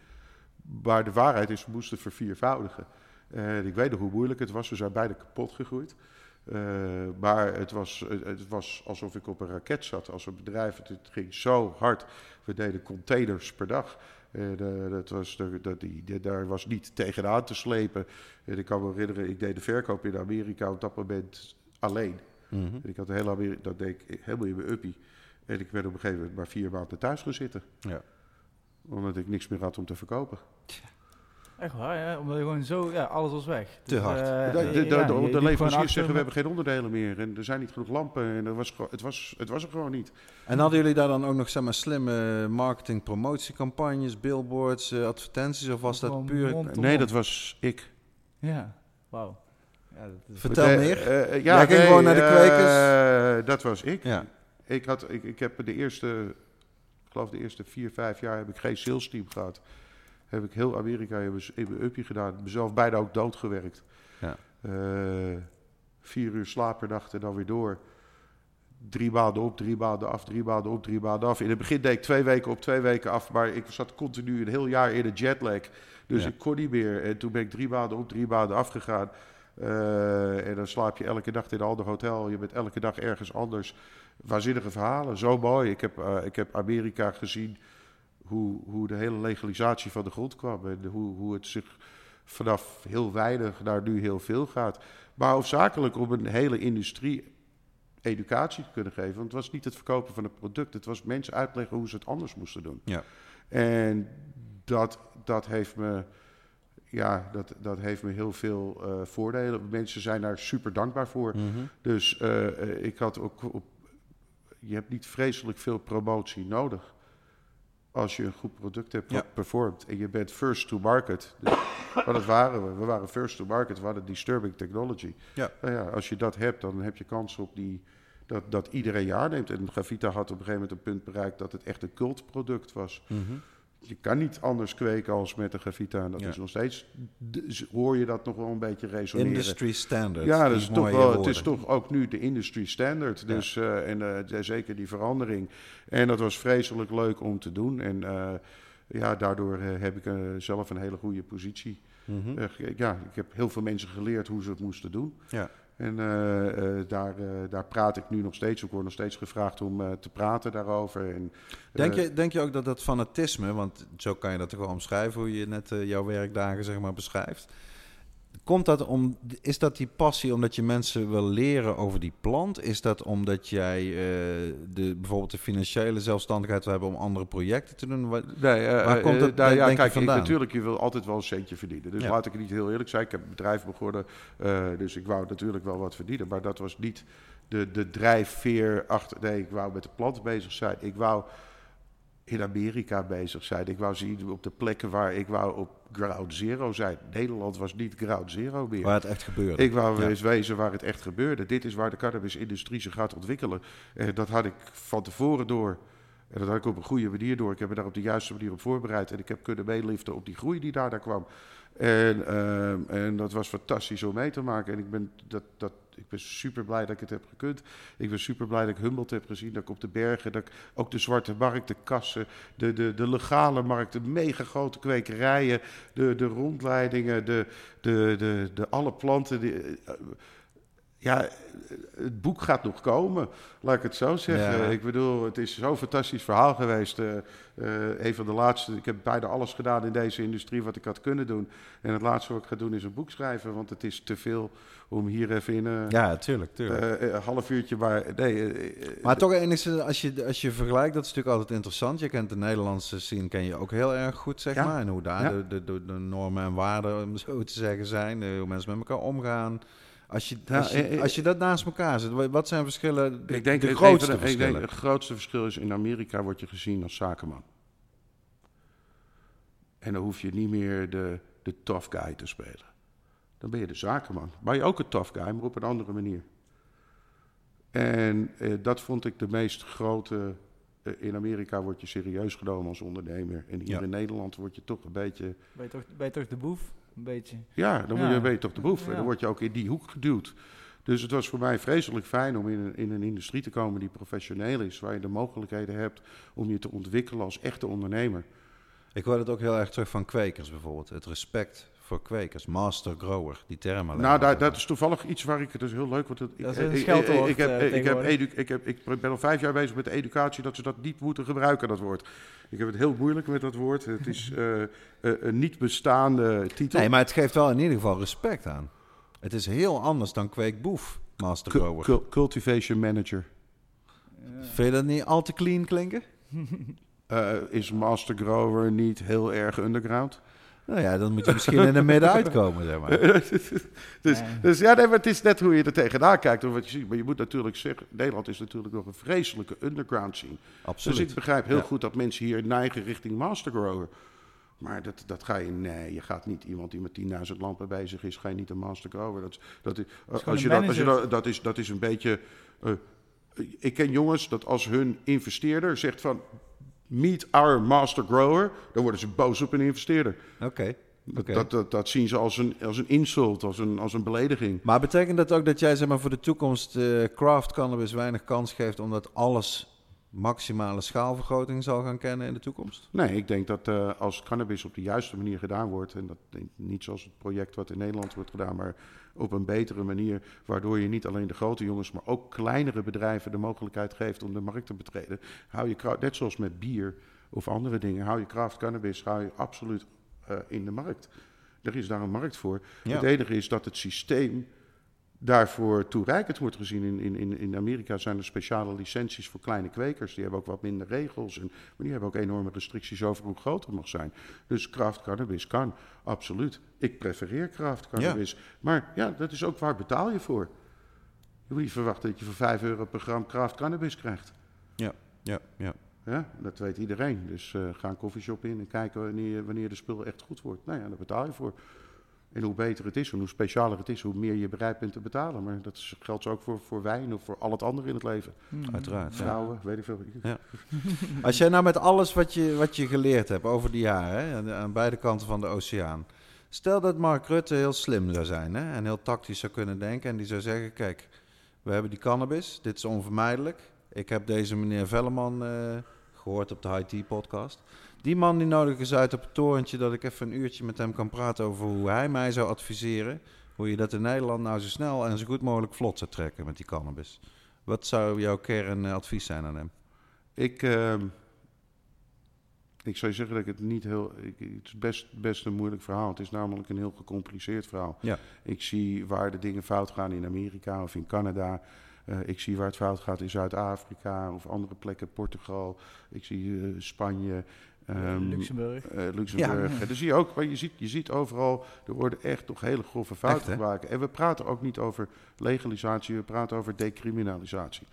Maar de waarheid is, we moesten verviervoudigen. En ik weet nog hoe moeilijk het was. We zijn beide kapot gegroeid. Eh, maar het was, het, was alsof ik op een raket zat als een bedrijf. Het, het ging zo hard. We deden containers per dag. En, eh, dat was, de, dat, die, daar was niet tegenaan te slepen. En ik kan me herinneren, ik deed de verkoop in Amerika op dat moment alleen. Mhm. En ik had de hele Amerika, dat deed ik helemaal in mijn uppie. En ik werd op een gegeven moment maar vier maanden thuis gaan zitten. Ja. Omdat ik niks meer had om te verkopen. Echt waar, ja? Omdat je gewoon zo, ja, alles was weg. Te hard. eh, de ja, leveranciers zeggen, we hebben geen onderdelen meer. En er zijn niet genoeg lampen. En er was, het, was, het was er gewoon niet. En hadden jullie daar dan ook nog zeg maar, slimme marketing, promotiecampagnes, billboards, eh, advertenties? Of was dat puur... nee, dat was ik. Ja, wauw. Ja, is... Vertel Eh, meer. eh, eh, Jij ging nee, gewoon naar de eh, kwekers? dat was ik. Ja. Ik, had, ik, ik heb de eerste, ik geloof de eerste vier, vijf jaar heb ik geen sales team gehad. Heb ik heel Amerika in mijn- in mijn uppie gedaan. Mezelf bijna ook doodgewerkt. Ja. Eh, vier uur slaap per nacht en dan weer door. Drie maanden op, drie maanden af, drie maanden op, drie maanden af. In het begin deed ik twee weken op, twee weken af. Maar ik zat continu een heel jaar in de jetlag. Dus Ja. ik kon niet meer. En toen ben ik drie maanden op, drie maanden afgegaan. Eh, en dan slaap je elke nacht in een ander hotel. Je bent elke dag ergens anders. Waanzinnige verhalen, zo mooi. Ik heb, eh, ik heb Amerika gezien hoe, hoe de hele legalisatie van de grond kwam. En hoe, hoe het zich vanaf heel weinig naar nu heel veel gaat. Maar hoofdzakelijk om een hele industrie educatie te kunnen geven. Want het was niet het verkopen van een product. Het was mensen uitleggen hoe ze het anders moesten doen. Ja. En dat, dat heeft me... Ja, dat, dat heeft me heel veel eh, voordelen. Mensen zijn daar super dankbaar voor. Mhm. Dus eh, eh, ik had ook op, je hebt niet vreselijk veel promotie nodig als je een goed product hebt Ja. performt en je bent first to market. Dus, maar dat waren we. We waren first to market. We hadden disturbing technology. Ja. Nou ja, als je dat hebt, dan heb je kans op die, dat, dat iedereen je aanneemt. En Gravita had op een gegeven moment een punt bereikt dat het echt een cultproduct was. Mhm. Je kan niet anders kweken als met een Gravita. En dat Ja. is nog steeds, hoor je dat nog wel een beetje resoneren. Industry standard. Ja, dat is toch wel, het is toch ook nu de industry standard. Dus, eh, en eh, de- zeker die verandering. En dat was vreselijk leuk om te doen. En eh, ja, daardoor heb ik zelf een hele goede positie. Mhm. Ja, ik heb heel veel mensen geleerd hoe ze het moesten doen. Ja. En eh, eh, daar, eh, daar praat ik nu nog steeds. Ik word nog steeds gevraagd om te praten daarover. En, Denk je, denk je ook dat dat fanatisme, want zo kan je dat toch wel omschrijven, hoe je net jouw werkdagen zeg maar beschrijft. Komt dat om, is dat die passie omdat je mensen wil leren over die plant? Is dat omdat jij eh, de, bijvoorbeeld de financiële zelfstandigheid wil hebben om andere projecten te doen? Nee, eh, Waar komt eh, het, nou, denk- ja, denk je, kijk, ik, vandaan? natuurlijk, je wil altijd wel een centje verdienen. Dus Ja. laat ik het niet heel eerlijk zijn. Ik heb een bedrijf begonnen, eh, dus ik wou natuurlijk wel wat verdienen. Maar dat was niet de, de drijfveer achter... Nee, ik wou met de plant bezig zijn. Ik wou in Amerika bezig zijn. Ik wou zien op de plekken waar ik wou op ground zero zijn. Nederland was niet ground zero meer. Waar het echt gebeurde. Ik wou Ja. eens wezen waar het echt gebeurde. Dit is waar de cannabisindustrie zich gaat ontwikkelen. En dat had ik van tevoren door. En dat had ik op een goede manier door. Ik heb me daar op de juiste manier op voorbereid. En ik heb kunnen meeliften op die groei die daar, daar kwam. En, ehm, en dat was fantastisch om mee te maken. En ik ben, dat, dat, ik ben super blij dat ik het heb gekund. Ik ben super blij dat ik Humboldt heb gezien. Dat ik op de bergen, dat ik ook de zwarte markt, de kassen, de, de, de legale markt, de mega grote kwekerijen, de, de rondleidingen, de, de, de, de alle planten. Die, eh, ja, het boek gaat nog komen, laat ik het zo zeggen. Ja. Ik bedoel, het is zo'n fantastisch verhaal geweest. eh, eh, een van de laatste, ik heb bijna alles gedaan in deze industrie wat ik had kunnen doen. En het laatste wat ik ga doen is een boek schrijven, want het is te veel om hier even in een Ja, tuurlijk, tuurlijk. eh, een half uurtje... Maar, nee, eh, eh, maar toch enigszins, als je, als je vergelijkt, dat is natuurlijk altijd interessant. Je kent de Nederlandse scene ken je ook heel erg goed, zeg Ja. maar. En hoe daar Ja. de, de, de, normen en waarden, om zo te zeggen, zijn. eh, Hoe mensen met elkaar omgaan. Als je, Ja, als je, eh, eh, als je dat naast elkaar zet, wa- wat zijn verschillen? De, ik denk de het- grootste even- ik denk het grootste verschil is in Amerika word je gezien als zakenman. En dan hoef je niet meer de, de tough guy te spelen. Dan ben je de zakenman. Maar je ook een tough guy, maar op een andere manier. En eh, dat vond ik de meest grote. eh, in Amerika word je serieus genomen als ondernemer. En hier Ja. in Nederland word je toch een beetje. Ben je toch, ben je toch de boef? Een beetje. Ja, dan Ja. Moet je, ben je toch de boef. En dan word je ook in die hoek geduwd. Dus het was voor mij vreselijk fijn om in een, in een industrie te komen die professioneel is. Waar je de mogelijkheden hebt om je te ontwikkelen als echte ondernemer. Ik hoor het ook heel erg terug van kwekers bijvoorbeeld. Het respect voor kwekers. Master grower, die term alleen. Nou, daar, dat is toevallig iets waar ik het dus heel leuk want het- ik, Dat is een ik, ik, heb, eh, ik, heb edu, ik, heb, ik ben al vijf jaar bezig met de educatie dat ze dat niet moeten gebruiken, dat woord. Ik heb het heel moeilijk met dat woord. Het is eh, eh, een niet bestaande titel. Nee, maar het geeft wel in ieder geval respect aan. Het is heel anders dan kweekboef, Master grower. cu- cultivation manager Vind je dat niet al te clean klinken? Eh, is master grower niet heel erg underground. Nou ja, dan moet je misschien in het midden uitkomen, zeg maar. dus, Nee. dus ja, nee, maar het is net hoe je er tegenaan kijkt. Of wat je ziet. Maar je moet natuurlijk zeggen, Nederland is natuurlijk nog een vreselijke underground scene. Absoluut. Dus ik begrijp heel Ja. goed dat mensen hier neigen richting master grower. Maar dat, dat ga je, nee, je gaat niet iemand die met 10.000 lampen bezig is, ga je niet een master grower. Dat, dat, is, gewoon als je een dat, als je manager. dat, dat, is, dat is een beetje. eh, ik ken jongens dat als hun investeerder zegt van. Meet our master grower, dan worden ze boos op een investeerder. Oké. Dat, dat, dat, dat zien ze als een, als een insult, als een, als een belediging. Maar betekent dat ook dat jij zeg maar, voor de toekomst eh, craft cannabis weinig kans geeft... omdat alles maximale schaalvergroting zal gaan kennen in de toekomst? Nee, ik denk dat eh, als cannabis op de juiste manier gedaan wordt, en dat niet zoals het project wat in Nederland wordt gedaan, maar op een betere manier, waardoor je niet alleen de grote jongens, maar ook kleinere bedrijven de mogelijkheid geeft om de markt te betreden, hou je, net zoals met bier of andere dingen, hou je craft cannabis hou je absoluut eh, in de markt. Er is daar een markt voor. Ja. Het enige is dat het systeem daarvoor toereikend wordt gezien. In, in, in- Amerika zijn er speciale licenties voor kleine kwekers. Die hebben ook wat minder regels. En, maar die hebben ook enorme restricties over hoe groot het mag zijn. Dus craft cannabis kan, absoluut. Ik prefereer craft cannabis. Maar ja, dat is ook waar betaal je voor. Je moet niet verwachten dat je voor 5 euro per gram craft cannabis krijgt. Ja, ja, ja. Ja, dat weet iedereen. Dus eh, ga een koffieshop in en kijken wanneer, wanneer de spul echt goed wordt. Nou ja, daar betaal je voor. En hoe beter het is en hoe specialer het is, hoe meer je bereid bent te betalen. Maar dat is- geldt ook voor, voor wijn of voor al het andere in het leven. Hmm. Uiteraard, ja. Vrouwen, weet ik veel. Als jij nou met alles wat je, wat je geleerd hebt over die jaren, hè, aan, aan beide kanten van de oceaan. Stel dat Mark Rutte heel slim zou zijn hè, en heel tactisch zou kunnen denken. En die zou zeggen: Kijk, we hebben die cannabis, dit is onvermijdelijk. Ik heb deze meneer Velleman eh, gehoord op de High Tea podcast. Die man die nodig is uit op het torentje dat ik even een uurtje met hem kan praten over hoe hij mij zou adviseren. hoe je dat in Nederland nou zo snel en zo goed mogelijk vlot zou trekken met die cannabis. Wat zou jouw kernadvies zijn aan hem? Ik, ehm, ik zou je zeggen dat ik het niet heel. Ik, het is best, best een moeilijk verhaal. Het is namelijk een heel gecompliceerd verhaal. Ja. Ik zie waar de dingen fout gaan in Amerika of in Canada. Eh, ik zie waar het fout gaat in Zuid-Afrika of andere plekken, Portugal. Ik zie eh, Spanje. Ehm, Luxemburg. eh, Luxemburg. Ja. Dan zie je ook, je ziet, je ziet overal, er worden echt toch hele grove fouten gemaakt. En we praten ook niet over legalisatie, we praten over decriminalisatie.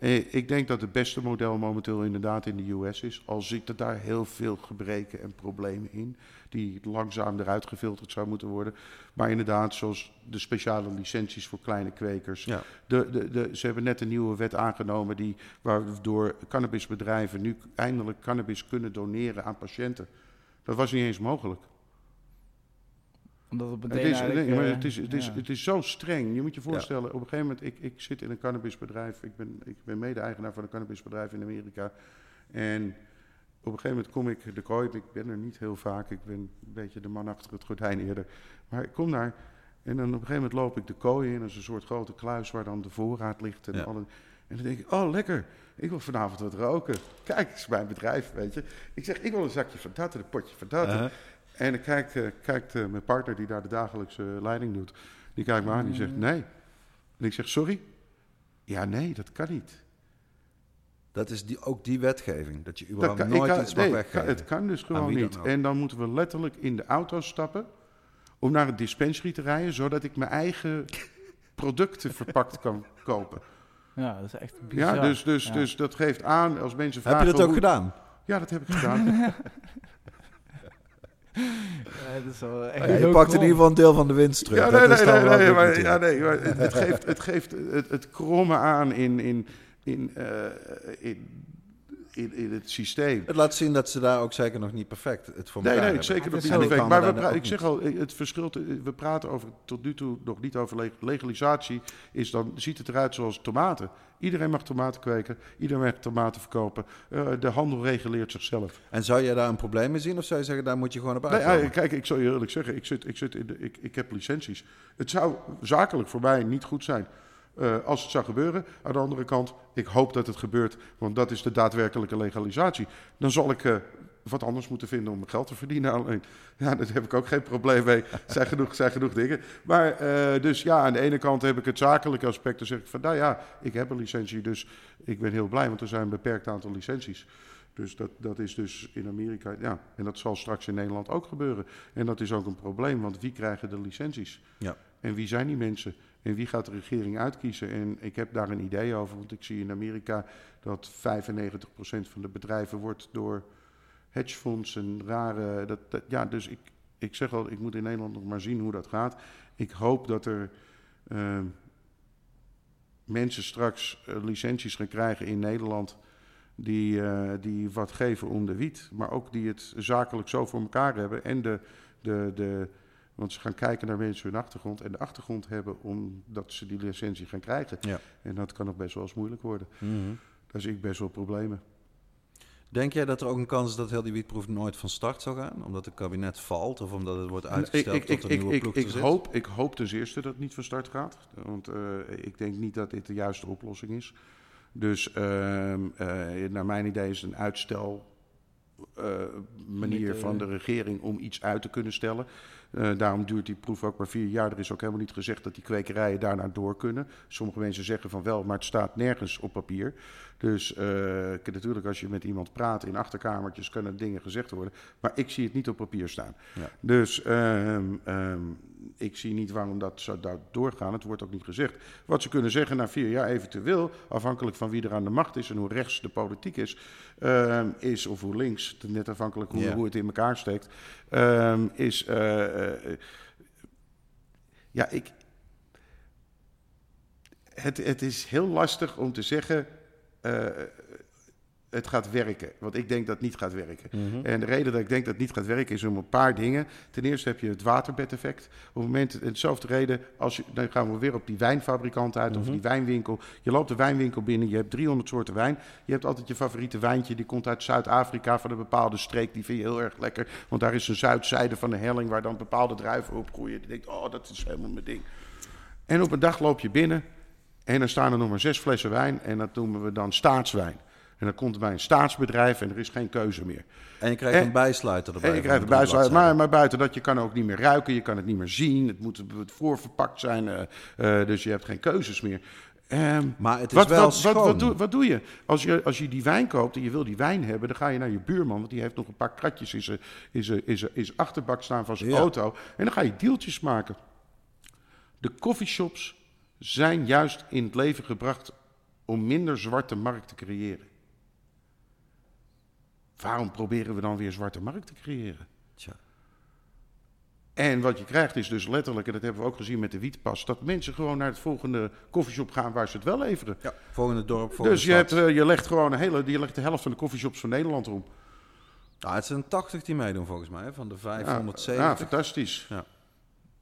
Eh, ik denk dat het beste model momenteel inderdaad in de US is. Al zitten daar heel veel gebreken en problemen in, die langzaam eruit gefilterd zou moeten worden. Maar inderdaad, zoals de speciale licenties voor kleine kwekers. Ja. De, de, de, ze hebben net een nieuwe wet aangenomen die, waardoor cannabisbedrijven nu eindelijk cannabis kunnen doneren aan patiënten. Dat was niet eens mogelijk. Omdat het Het meteen is, eigenlijk, nee, maar eh, het, is, het, is, ja. het is zo streng. Je moet je voorstellen, op een gegeven moment, ik, ik zit in een cannabisbedrijf. Ik ben, ik ben mede-eigenaar van een cannabisbedrijf in Amerika. En op een gegeven moment kom ik de kooi. Ik ben er niet heel vaak. Ik ben een beetje de man achter het gordijn eerder. Maar ik kom daar en dan op een gegeven moment loop ik de kooi in. Dat is een soort grote kluis waar dan de voorraad ligt. En, Ja. alle, en dan denk ik, oh lekker, ik wil vanavond wat roken. Kijk, het is mijn bedrijf, weet je. Ik zeg, ik wil een zakje van dat en een potje van dat. En dan kijkt, eh, kijkt eh, mijn partner die daar de dagelijkse leiding doet. Die kijkt me aan die zegt nee. En ik zeg sorry? Ja, nee, dat kan niet. Dat is die, ook die wetgeving, dat je Dat überhaupt kan, nooit kan- iets mag nee, weggeven. Het kan dus gewoon dan niet. En dan moeten we letterlijk in de auto stappen om naar het dispensary te rijden, zodat ik mijn eigen producten verpakt kan kopen. Ja, dat is echt bizar. Ja, dus, dus, Ja. dus dat geeft aan als mensen vragen... Heb je dat ook hoe- gedaan? Ja, dat heb ik gedaan. Ja, dat is wel echt Ja, je pakt in krom. ieder geval een deel van de winst terug. Ja, Dat nee, is nee, nee, wel nee, goed maar, ja, nee, maar het, het geeft, het, geeft het, het kromme aan in, in, in, eh, in, in, in het systeem. Het laat zien dat ze daar ook zeker nog niet perfect het voor Nee, elkaar nee, hebben. zeker nog niet perfect. Maar we ik zeg al, het verschil, te- we praten over, tot nu toe nog niet over leg- legalisatie, is dan ziet het eruit zoals tomaten. Iedereen mag tomaten kweken, iedereen mag tomaten verkopen. Eh, de handel reguleert zichzelf. En zou jij daar een probleem mee zien? Of zou je zeggen, daar moet je gewoon op Nee, uitkomen? ja, kijk, ik zal je eerlijk zeggen, ik, zit, ik, zit in de, ik, ik heb licenties. Het zou zakelijk voor mij niet goed zijn eh, als het zou gebeuren. Aan de andere kant, ik hoop dat het gebeurt, want dat is de daadwerkelijke legalisatie. Dan zal ik eh, wat anders moeten vinden om mijn geld te verdienen. Alleen, ja, daar heb ik ook geen probleem mee. Zijn genoeg, zijn genoeg dingen. Maar eh, dus ja, aan de ene kant heb ik het zakelijke aspect. Dan zeg ik van, nou ja, ik heb een licentie, dus ik ben heel blij, want er zijn een beperkt aantal licenties. Dus dat, dat is dus in Amerika, ja. En dat zal straks in Nederland ook gebeuren. En dat is ook een probleem, want wie krijgen de licenties? Ja. En wie zijn die mensen? En wie gaat de regering uitkiezen? En ik heb daar een idee over, want ik zie in Amerika dat 95% van de bedrijven wordt door hedgefondsen, rare... Dat, dat- ja, dus ik, ik zeg al, ik moet in Nederland nog maar zien hoe dat gaat. Ik hoop dat er ehm, mensen straks eh, licenties gaan krijgen in Nederland die, eh, die wat geven om de wiet, maar ook die het zakelijk zo voor elkaar hebben en de, de, de, want ze gaan kijken naar mensen hun achtergrond en de achtergrond hebben omdat ze die licentie gaan krijgen. Ja. En dat kan nog best wel eens moeilijk worden. Mhm. Daar zie ik best wel problemen. Denk jij dat er ook een kans is dat heel die wietproef nooit van start zou gaan? Omdat het kabinet valt of omdat het wordt uitgesteld ik, ik, tot ik, een nieuwe ik, ploeg ik, hoop, ik hoop ten eerste dat het niet van start gaat. Want eh, ik denk niet dat dit de juiste oplossing is. Dus ehm, eh, naar mijn idee is het een uitstel eh, manier van de regering om iets uit te kunnen stellen. Eh, daarom duurt die proef ook maar vier jaar. Er is ook helemaal niet gezegd dat die kwekerijen daarna door kunnen. Sommige mensen zeggen van wel, maar het staat nergens op papier. Dus eh, natuurlijk als je met iemand praat in achterkamertjes kunnen dingen gezegd worden. Maar ik zie het niet op papier staan. Ja. Dus ehm, ehm, ik zie niet waarom dat zou daar doorgaan. Het wordt ook niet gezegd. Wat ze kunnen zeggen na vier jaar eventueel, afhankelijk van wie er aan de macht is en hoe rechts de politiek is, ehm, is of hoe links, net afhankelijk hoe, hoe het in elkaar steekt, ehm, is. eh, eh, ja, ik. Het, het is heel lastig om te zeggen. Het gaat werken. Want ik denk dat het niet gaat werken. Mhm. En de reden dat ik denk dat het niet gaat werken is om een paar dingen. Ten eerste heb je het waterbedeffect. Op het moment, en hetzelfde reden, als je, dan gaan we weer op die wijnfabrikant uit of Mhm. die wijnwinkel. Je loopt de wijnwinkel binnen, je hebt 300 soorten wijn. Je hebt altijd je favoriete wijntje, die komt uit Zuid-Afrika van een bepaalde streek. Die vind je heel erg lekker, want daar is een zuidzijde van de helling waar dan bepaalde druiven op groeien. Je denkt, oh, dat is helemaal mijn ding. En op een dag loop je binnen en dan staan er nog maar zes flessen wijn en dat noemen we dan staatswijn. En dan komt het bij een staatsbedrijf en er is geen keuze meer. En je krijgt En- een bijsluiter erbij. En je krijgt drie erbij, maar, maar buiten dat, je kan ook niet meer ruiken, je kan het niet meer zien. Het moet voorverpakt zijn, eh, eh, dus je hebt geen keuzes meer. Ehm, Maar het is wat, wel wat, schoon. wat, wat, doe, wat doe je? Als, je? als je die wijn koopt en je wil die wijn hebben, dan ga je naar je buurman, want die heeft nog een paar kratjes in zijn, in zijn, in zijn, in zijn achterbak staan van zijn Ja. auto. En dan ga je deeltjes maken. De coffeeshops zijn juist in het leven gebracht om minder zwarte markt te creëren. Waarom proberen we dan weer zwarte markt te creëren? Tja. En wat je krijgt is dus letterlijk, en dat hebben we ook gezien met de wietpas, dat mensen gewoon naar het volgende koffieshop gaan waar ze het wel leveren. Ja, volgende dorp, volgende dus je, hebt, eh, je legt gewoon een hele, je legt de helft van de koffieshops van Nederland om. Nou, het zijn 80 die meedoen volgens mij, van de Ja, 570. ja, fantastisch. Ja.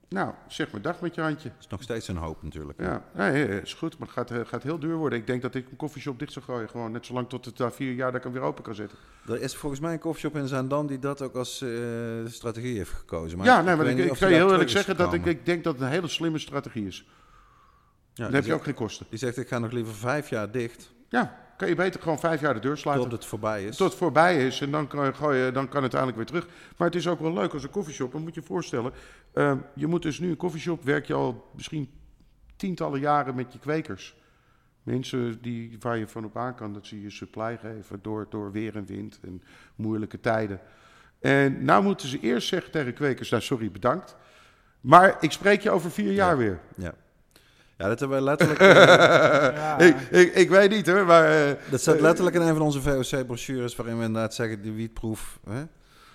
Nou, zeg maar dag met je handje. is nog steeds een hoop natuurlijk. Ja, nee, nee, is goed, maar het gaat, eh, gaat heel duur worden. Ik denk dat ik een koffieshop dicht zou gooien, gewoon net zolang tot het na vier jaar dat ik hem weer open kan zetten. Er is volgens mij een koffieshop in Zaandam die dat ook als eh, strategie heeft gekozen. Maar ja, nee, maar ik, ik kan je heel daar eerlijk zeggen dat ik, ik denk dat het een hele slimme strategie is. Ja, Dan heb je zegt- ook geen kosten. Die zegt, ik ga nog liever vijf jaar dicht, Ja, kan je beter gewoon vijf jaar de deur sluiten. tot het voorbij is. Tot het voorbij is en dan kan, gooi je, dan kan het uiteindelijk weer terug. Maar het is ook wel leuk als een koffieshop. Dan moet je je voorstellen. eh, je moet dus nu een koffieshop. Werk je al misschien tientallen jaren met je kwekers. Mensen die, waar je van op aan kan dat ze je supply geven door, door weer en wind en moeilijke tijden. En nou moeten ze eerst zeggen tegen kwekers, nou sorry, bedankt. Maar ik spreek je over vier jaar weer. Ja. Ja, dat hebben wij letterlijk... eh, Ja. Ik, ik, ik weet niet hoor, maar... eh, dat staat letterlijk in een van onze VOC-brochures waarin we inderdaad zeggen, die wietproef, hè?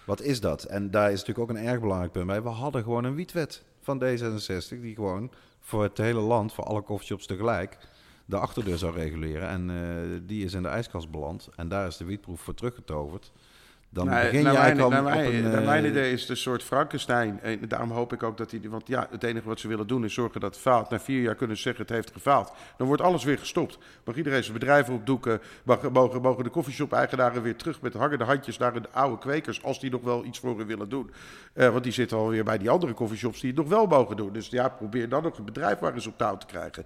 wat is dat? En daar is natuurlijk ook een erg belangrijk punt bij. We hadden gewoon een wietwet van D66 die gewoon voor het hele land, voor alle koffieshops tegelijk, de achterdeur zou reguleren. En eh, die is in de ijskast beland. En daar is de wietproef voor teruggetoverd. Dan Nee, begin je naar eigenlijk mijn, al naar op mijn, een... naar eh, mijn idee is het een soort Frankenstein. En daarom hoop ik ook dat hij... Want ja, het enige wat ze willen doen is zorgen dat het faalt. Na vier jaar kunnen ze zeggen het heeft gefaald. Dan wordt alles weer gestopt. Mag iedereen zijn bedrijven opdoeken. Mag, mogen, mogen de koffieshop-eigenaren weer terug met hangende handjes naar de oude kwekers. Als die nog wel iets voor hen willen doen. Eh, want die zitten alweer bij die andere koffieshops die het nog wel mogen doen. Dus ja, probeer dan nog een bedrijf waar eens op touw te krijgen.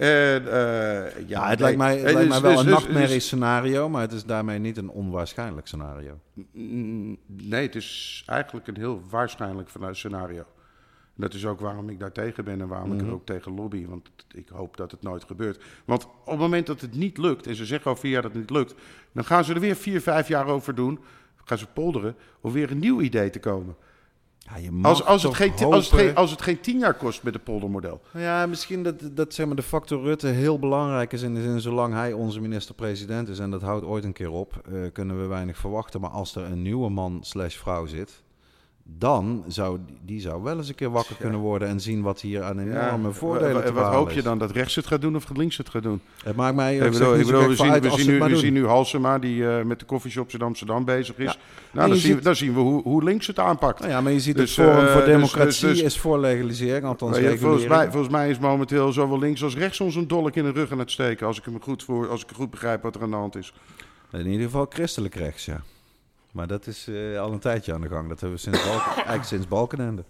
En, eh, ja, Ja, het nee. lijkt mij, het lijkt dus- mij wel dus- een dus- nachtmerrie scenario, maar het is daarmee niet een onwaarschijnlijk scenario. Nee, het is eigenlijk een heel waarschijnlijk vanuit scenario. Dat is ook waarom ik daar tegen ben en waarom ik er ook tegen lobby. Want ik hoop dat het nooit gebeurt. Want op het moment dat het niet lukt, en ze zeggen al vier jaar dat het niet lukt, dan gaan ze er weer vier, vijf jaar over doen. Gaan ze polderen om weer een nieuw idee te komen. Ja, je mag Als, als, het geen, als, het geen, als het geen tien jaar kost met het poldermodel. Ja, misschien dat, dat zeg maar, de factor Rutte heel belangrijk is in de zin, zolang hij onze minister-president is, en dat houdt ooit een keer op, eh, kunnen we weinig verwachten. Maar als er een nieuwe man slash vrouw zit, dan zou die- zou wel eens een keer wakker kunnen worden en zien wat hier aan enorme Ja, voordelen En wat hoop je is. dan? Dat rechts het gaat doen of dat links het gaat doen? Het maakt mij Ik bedoel, bedoel, we, zien, we, zien nu, we zien nu Halsema die eh, met de coffeeshops in Amsterdam bezig is. Ja. Nou, dan we, dan zien we hoe, hoe links het aanpakt. Nou ja, maar je ziet Dus, het Forum eh, voor dus- Democratie dus- dus- is voor legalisering, althans volgens, mij, volgens mij is momenteel zowel links als rechts ons een dolk in de rug aan het steken. Als ik hem goed, voor, als ik goed begrijp wat er aan de hand is. In ieder geval christelijk rechts, ja. Maar dat is eh, al een tijdje aan de gang. Dat hebben we sinds, Balken, eigenlijk sinds Balkenende.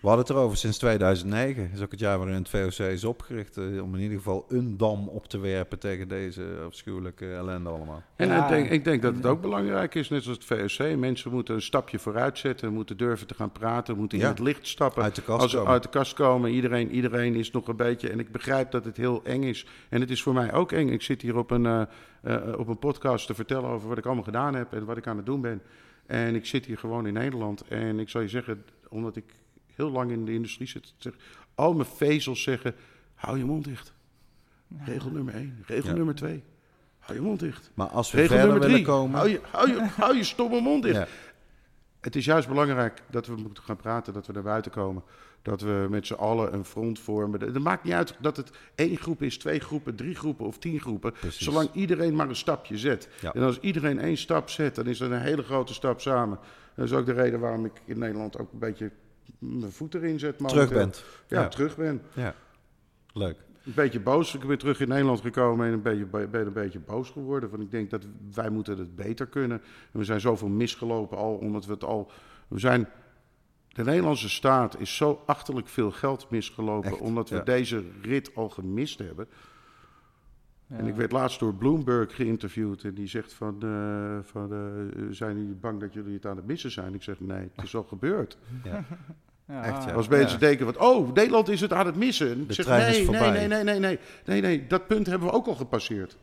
We hadden het erover sinds 2009. Dat is ook het jaar waarin het VOC is opgericht. eh, om in ieder geval een dam op te werpen tegen deze afschuwelijke ellende allemaal. En Ja. ik, denk, ik denk dat het ook belangrijk is, net zoals het VOC. Mensen moeten een stapje vooruit zetten, moeten durven te gaan praten, moeten Ja. in het licht stappen. Uit de kast Als komen. uit de kast komen, iedereen, iedereen is nog een beetje. En ik begrijp dat het heel eng is. En het is voor mij ook eng. Ik zit hier op een, eh, eh, op een podcast te vertellen over wat ik allemaal gedaan heb en wat ik aan het doen ben. En ik zit hier gewoon in Nederland. En ik zal je zeggen, omdat ik heel lang in de industrie zit, zeg, al mijn vezels zeggen: hou je mond dicht. Regel nummer één. Regel Ja. nummer twee. Hou je mond dicht. Maar als we Regel verder nummer willen komen... Hou, je, hou, je, hou je stomme mond dicht. Ja. het is juist belangrijk dat we moeten gaan praten, dat we naar buiten komen. Dat we met z'n allen een front vormen. Het maakt niet uit dat het één groep is, twee groepen, drie groepen of tien groepen. Precies. Zolang iedereen maar een stapje zet. Ja. En als iedereen één stap zet, dan is dat een hele grote stap samen. Dat is ook de reden waarom ik in Nederland ook een beetje mijn voet erin zet. Terug momenteel. bent. Ja, Ja. terug ben. Ja. Leuk. Een beetje boos. Ik ben terug in Nederland gekomen en een beetje, ben een beetje boos geworden. Want ik denk dat wij moeten het beter kunnen. En we zijn zoveel misgelopen al, omdat we het al... We zijn... De Nederlandse staat is zo achterlijk veel geld misgelopen, Echt, omdat we ja. deze rit al gemist hebben. Ja. En ik werd laatst door Bloomberg geïnterviewd en die zegt van, eh, van eh, zijn jullie bang dat jullie het aan het missen zijn? Ik zeg nee, het is al gebeurd. Ja. Ja, Echt, ja. Als mensen denken van, oh, Nederland is het aan het missen. En ik De zeg nee, nee, voorbij. nee, nee, nee, nee, nee, nee, dat punt hebben we ook al gepasseerd.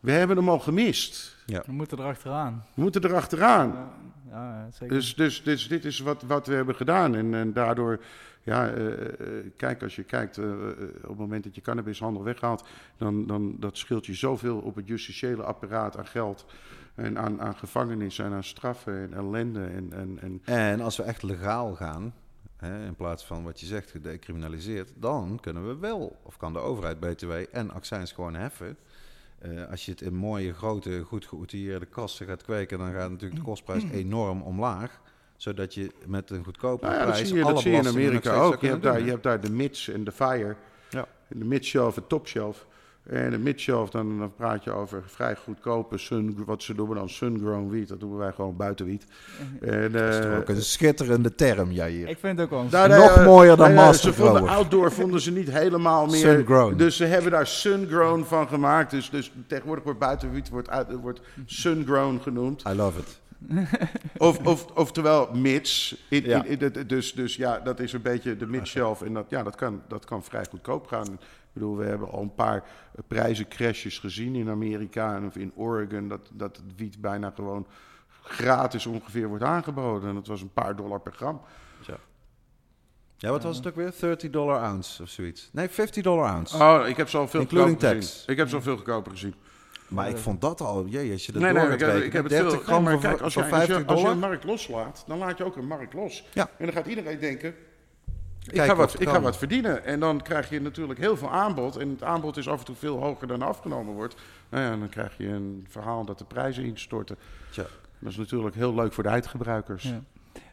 We hebben hem al gemist. We moeten erachteraan. We moeten erachteraan. Ja, ja, zeker. Dus, dus, dus dit is wat, wat we hebben gedaan. En, en daardoor, ja, eh, eh, kijk, als je kijkt, eh, eh, op het moment dat je cannabishandel weghaalt, dan, dan dat scheelt je zoveel op het justitiële apparaat aan geld. En aan, aan gevangenis en aan straffen en ellende. En, en, en En als we echt legaal gaan, in plaats van wat je zegt, gedecriminaliseerd, dan kunnen we wel, of kan de overheid BTW en accijns gewoon heffen. Eh, als je het in mooie, grote, goed geoutilleerde kassen gaat kweken, dan gaat natuurlijk de kostprijs enorm omlaag. Zodat je met een goedkope Nou ja, dat prijs zie je, alle dat zie je in Amerika ook. Je hebt, daar, doen, je hebt daar de mids en de fire. Ja. En De midshelf en topshelf. En de midshelf, dan, dan praat je over vrij goedkope, sun, wat ze noemen dan sun-grown wiet. Dat doen wij gewoon buitenwiet. En, Dat is toch eh, ook een schitterende term, jij hier. Ik vind het ook wel een nou, Nog mooier dan Master Ze vonden outdoor vonden ze niet helemaal meer. Sun-grown. Dus ze hebben daar sun-grown van gemaakt. Dus, dus tegenwoordig wordt buitenwiet wordt, wordt sun-grown genoemd. I love it. Of, of, oftewel mids. In, Ja. in, in- dus, dus ja, dat is een beetje de midshelf. En dat, ja, dat, kan, dat kan vrij goedkoop gaan. Ik bedoel, we hebben al een paar prijzencrashes gezien in Amerika en of in Oregon. Dat, dat het wiet bijna gewoon gratis ongeveer wordt aangeboden. En dat was een paar dollar per gram. Ja, wat was het ook weer? 30 dollar ounce of zoiets. Nee, 50 dollar ounce. Oh, ik heb ze al veel Including goedkoper tax. gezien. Ik heb ze al veel goedkoper gezien. Maar ik vond dat al, jee, als je dat Nee, door nee, gaat ik heb, rekenen, ik heb het 30 veel. gram Nee, maar voor, kijk, als, voor je, als, 50 je, als je dollar. een markt loslaat, dan laat je ook een markt los. Ja. En dan gaat iedereen denken, ik, Kijk ga, wat, ik ga wat verdienen. En dan krijg je natuurlijk heel veel aanbod. En het aanbod is af en toe veel hoger dan afgenomen wordt. Nou ja, dan krijg je een verhaal dat de prijzen instorten. Tja. Dat is natuurlijk heel leuk voor de eindgebruikers. Ja.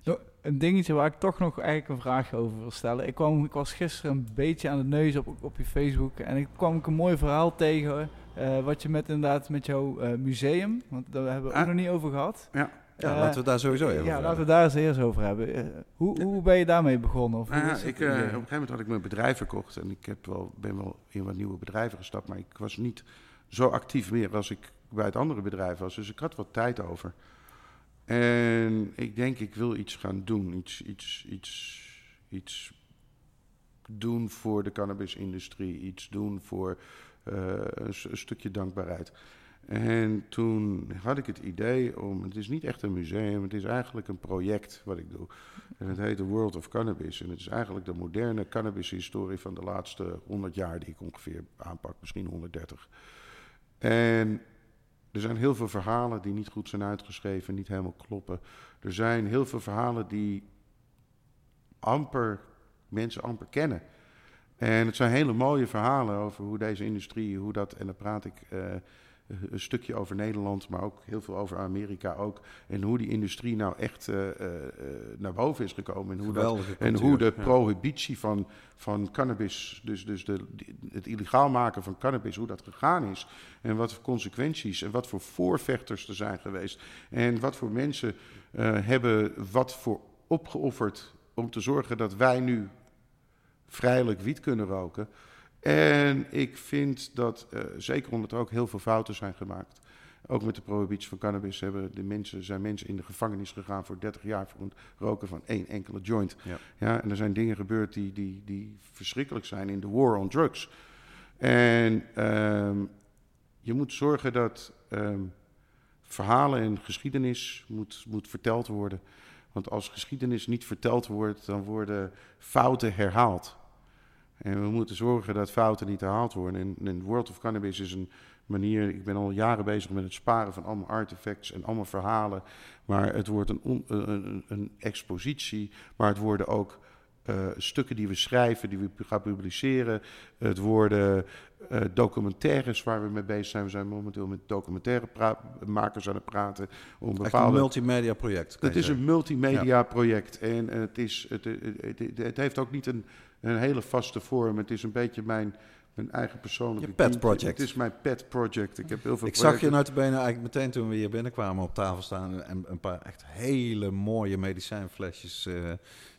Nou, een dingetje waar ik toch nog eigenlijk een vraag over wil stellen. Ik, kwam, ik was gisteren een beetje aan de neus op, op je Facebook en ik kwam ik een mooi verhaal tegen. Eh, wat je met inderdaad met jouw eh, museum, want daar hebben we ook Ah. nog niet over gehad. Ja. Ja, Eh, laten we het daar sowieso even ja, over laten we hebben. daar eens eerst over hebben. Hoe, hoe ben je daarmee begonnen? Of het ik, op een gegeven moment had ik mijn bedrijf verkocht. En ik heb wel, ben wel in wat nieuwe bedrijven gestapt. Maar ik was niet zo actief meer als ik bij het andere bedrijf was. Dus ik had wat tijd over. En ik denk, ik wil iets gaan doen. Iets, iets, iets, iets doen voor de cannabisindustrie. Iets doen voor een, s- een stukje dankbaarheid. En toen had ik het idee om, het is niet echt een museum, het is eigenlijk een project wat ik doe. En het heet The World of Cannabis. En het is eigenlijk de moderne cannabishistorie van de laatste 100 jaar die ik ongeveer aanpak, misschien 130. En er zijn heel veel verhalen die niet goed zijn uitgeschreven, niet helemaal kloppen. Er zijn heel veel verhalen die amper, mensen amper kennen. En het zijn hele mooie verhalen over hoe deze industrie, hoe dat, en dan praat ik eh, een stukje over Nederland, maar ook heel veel over Amerika ook. En hoe die industrie nou echt eh, eh, naar boven is gekomen. En hoe, dat, en hoe de prohibitie van, van cannabis, dus, dus de, het illegaal maken van cannabis, hoe dat gegaan is. En wat voor consequenties en wat voor voorvechters er zijn geweest. En wat voor mensen hebben wat voor opgeofferd om te zorgen dat wij nu vrijelijk wiet kunnen roken. En ik vind dat, eh, zeker omdat er ook heel veel fouten zijn gemaakt. Ook met de prohibitie van cannabis hebben de mensen, zijn mensen in de gevangenis gegaan voor 30 jaar voor het roken van één enkele joint. Ja. Ja, en er zijn dingen gebeurd die, die, die verschrikkelijk zijn in de war on drugs. En ehm, je moet zorgen dat ehm, verhalen en geschiedenis moet, moet verteld worden. Want als geschiedenis niet verteld wordt, dan worden fouten herhaald. En we moeten zorgen dat fouten niet herhaald worden. En, en World of Cannabis is een manier. Ik ben al jaren bezig met het sparen van allemaal artefacts en allemaal verhalen. Maar het wordt een, een, een expositie, maar het worden ook stukken die we schrijven, die we gaan publiceren. Het worden eh, documentaires waar we mee bezig zijn. We zijn momenteel met documentairemakers aan het praten. Om Echt een bepaalde multimedia project. het is een multimedia project en het, is, het, het, het, het heeft ook niet een, een hele vaste vorm. Het is een beetje mijn, mijn eigen persoonlijke... Je pet project. Het is mijn pet project. Ik heb heel veel Ik zag je projecten. nou te benen eigenlijk meteen toen we hier binnenkwamen op tafel staan. En een paar echt hele mooie medicijnflesjes. eh,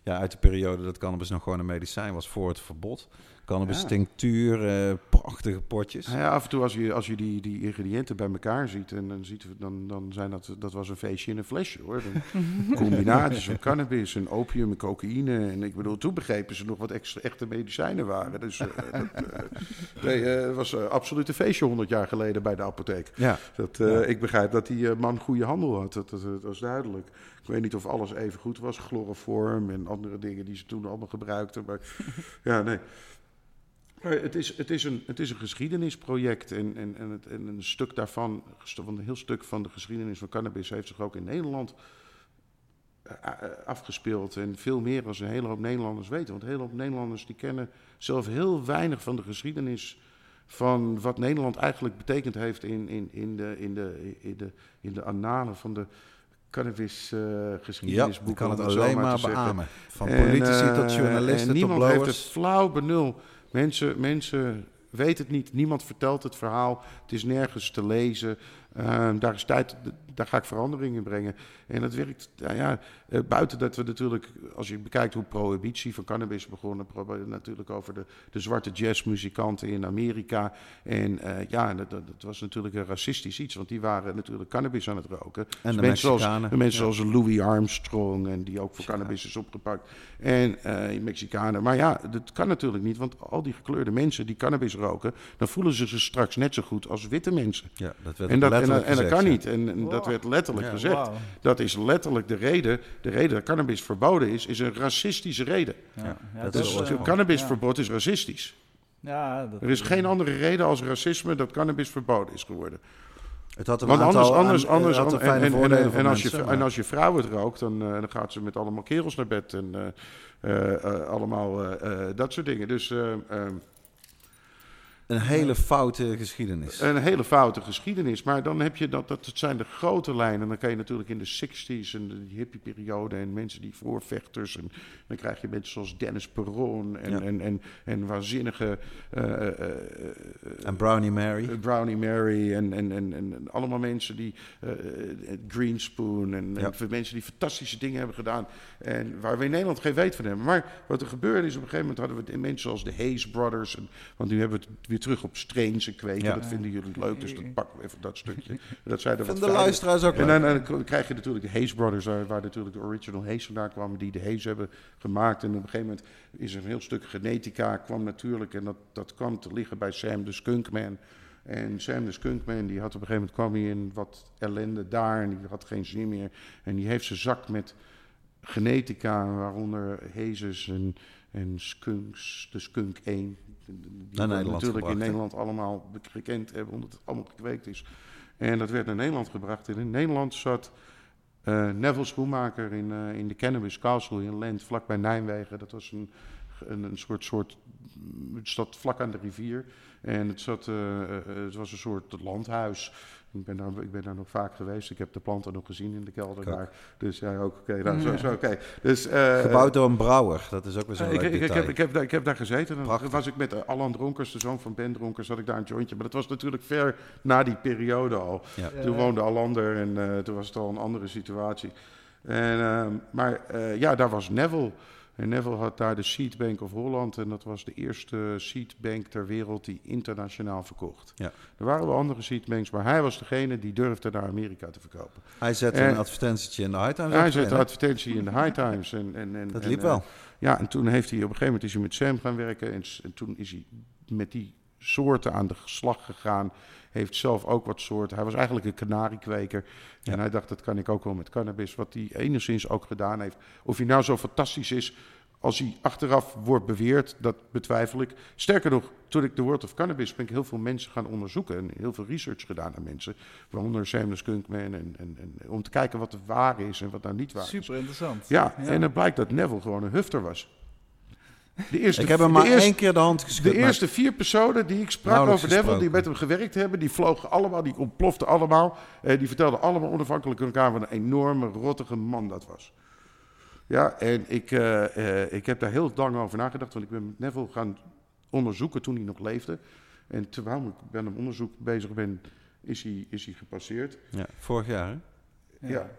ja, uit de periode dat cannabis nog gewoon een medicijn was voor het verbod. Cannabis Ja. tinctuur, eh, prachtige potjes. Nou ja, af en toe als je, als je die, die ingrediënten bij elkaar ziet, en dan, ziet, dan, dan zijn dat, dat was een feestje in een flesje hoor. Dan combinaties van cannabis en opium en cocaïne. En ik bedoel, toen begrepen ze nog wat extra, echte medicijnen waren. Dus eh, dat eh, nee, het was absoluut een feestje 100 jaar geleden bij de apotheek. Ja, Dat, eh, Ja. Ik begrijp dat die man goede handel had. Dat, dat, dat was duidelijk. Ik weet niet of alles even goed was. Chloroform en andere dingen die ze toen allemaal gebruikten. Maar ja, nee. Het, is, het, is een, het is een geschiedenisproject. En, en, en, het, en een stuk daarvan, van een heel stuk van de geschiedenis van cannabis, heeft zich ook in Nederland eh, eh, afgespeeld. En veel meer dan een hele hoop Nederlanders weten. Want een hele hoop Nederlanders die kennen zelf heel weinig van de geschiedenis van wat Nederland eigenlijk betekend heeft in, in, in, de, in, de, in, de, in de annalen van de cannabis eh ja ik kan het alleen maar maar beamen. Van En, politici eh, tot journalisten en tot niemand heeft het flauw benul. Mensen, mensen weten het niet. Niemand vertelt het verhaal. Het is nergens te lezen. Ehm, daar, is tijd, daar ga ik verandering in brengen. En dat werkt, nou ja, eh, buiten dat we natuurlijk, als je bekijkt hoe prohibitie van cannabis begon, dan probeer je natuurlijk over de, de zwarte jazzmuzikanten in Amerika. En eh, ja, dat, dat, dat was natuurlijk een racistisch iets, want die waren natuurlijk cannabis aan het roken. En de mensen zoals, Mexicanen. de mensen Ja. zoals Louis Armstrong, en die ook voor Ja. cannabis is opgepakt. En eh Mexicanen. Maar ja, dat kan natuurlijk niet, want al die gekleurde mensen die cannabis roken, dan voelen ze zich straks net zo goed als witte mensen. Ja, dat werd En dat, en, dat kan ja. niet. En, en dat Wow. Werd letterlijk Ja, gezegd. Dat is letterlijk de reden. De reden dat cannabis verboden is, is een racistische reden. Ja, ja, dat dat is oorsprong. eh, Cannabisverbod is racistisch. Ja, dat, Er is geen andere reden als racisme dat cannabis verboden is geworden. Het had een Want aantal anders, anders, aan- anders, had een en, als je, en als je vrouw het rookt, dan, eh, dan gaat ze met allemaal kerels naar bed en eh, allemaal dat soort dingen. Dus eh, eh, Een hele foute geschiedenis. een hele foute geschiedenis. Maar dan heb je dat, dat het zijn de grote lijnen. Dan kan je natuurlijk in de 60s en de hippie-periode en mensen die voorvechters. En dan krijg je mensen zoals Dennis Perron en, Ja. en, en, en waanzinnige eh, eh, eh, en Brownie Mary. Brownie Mary en, en, en, en allemaal mensen die Greenspoon en, en Ja. mensen die fantastische dingen hebben gedaan en waar we in Nederland geen weet van hebben. Maar wat er gebeurde is op een gegeven moment hadden we mensen zoals de Hayes Brothers, en, want nu hebben we het weer terug op strains en kweken. Ja. Dat vinden jullie leuk, dus dat pakken we even dat stukje. Dat zijn er wat Van de fijner. luisteraars ook En dan, dan krijg je natuurlijk de Hayes Brothers, waar, waar natuurlijk de original Hayes vandaan kwamen, die de Hayes hebben gemaakt. En op een gegeven moment is er een heel stuk genetica, kwam natuurlijk, en dat, dat kwam te liggen bij Sam de Skunkman. En Sam de Skunkman, die had op een gegeven moment kwam hij in wat ellende daar en die had geen zin meer. En die heeft zijn zak met genetica, waaronder Hazes en, en Skunks, de Skunk 1. Die natuurlijk gebracht, in? Nederland allemaal gekend hebben, omdat het allemaal gekweekt is. En dat werd naar Nederland gebracht. En in Nederland zat eh, Neville Schoenmaker in, eh, in de Cannabis Castle in Lent, vlakbij Nijmegen. Dat was een, een, een soort, soort. Het zat vlak aan de rivier. En het, zat, eh, het was een soort landhuis. Ik ben, daar, ik ben daar nog vaak geweest. Ik heb de planten nog gezien in de kelder Ik daar. Dus ja, ook oké. nou, zo, zo, oké. Dus, eh, Gebouwd door een brouwer. Dat is ook weer zo'n ik, leuk ik, ik, detail. heb, ik, heb, daar- ik heb daar gezeten. Dan was ik met Alan Dronkers, de zoon van Ben Dronkers, had ik daar een jointje. Maar dat was natuurlijk ver na die periode al. Ja. Toen woonde Alan er en eh, toen was het al een andere situatie. En, ehm, maar eh, ja, daar was Neville. En Neville had daar de Seed Bank of Holland. En dat was de eerste seed bank ter wereld die internationaal verkocht. Ja. Er waren wel andere seed banks, maar hij was degene die durfde naar Amerika te verkopen. Hij zette En- een advertentietje in de High Times. hij zette hè? advertentie in de High Times. En, en, en, Dat liep eh, wel. ja, en toen heeft hij op een gegeven moment is hij met Sam gaan werken. En, en toen is hij met die soorten aan de slag gegaan. Heeft zelf ook wat soorten. Hij was eigenlijk een kanariekweker. En Ja. hij dacht, dat kan ik ook wel met cannabis. Wat hij enigszins ook gedaan heeft. Of hij nou zo fantastisch is Als hij achteraf wordt beweerd, dat betwijfel ik. Sterker nog, toen ik de World of Cannabis ben ik heel veel mensen gaan onderzoeken en heel veel research gedaan naar mensen. Waaronder Samuel Skunkman en, en, en om te kijken wat er waar is en wat nou niet waar is. Super interessant. Ja, en het blijkt dat Neville gewoon een hufter was. De eerste, Ik heb hem maar eerste- één keer de hand geschud. de maar- eerste vier personen die ik sprak Nauwelijks over Neville, die met hem gewerkt hebben, die vlogen allemaal, die ontploften allemaal. Eh, die vertelden allemaal onafhankelijk aan elkaar wat een enorme, rottige man dat was. Ja, en ik, eh, eh, ik heb daar heel lang over nagedacht, want ik ben met Neville gaan onderzoeken toen hij nog leefde. En terwijl ik bij een onderzoek bezig ben, is hij, is hij gepasseerd. Ja, vorig jaar, hè? Ja.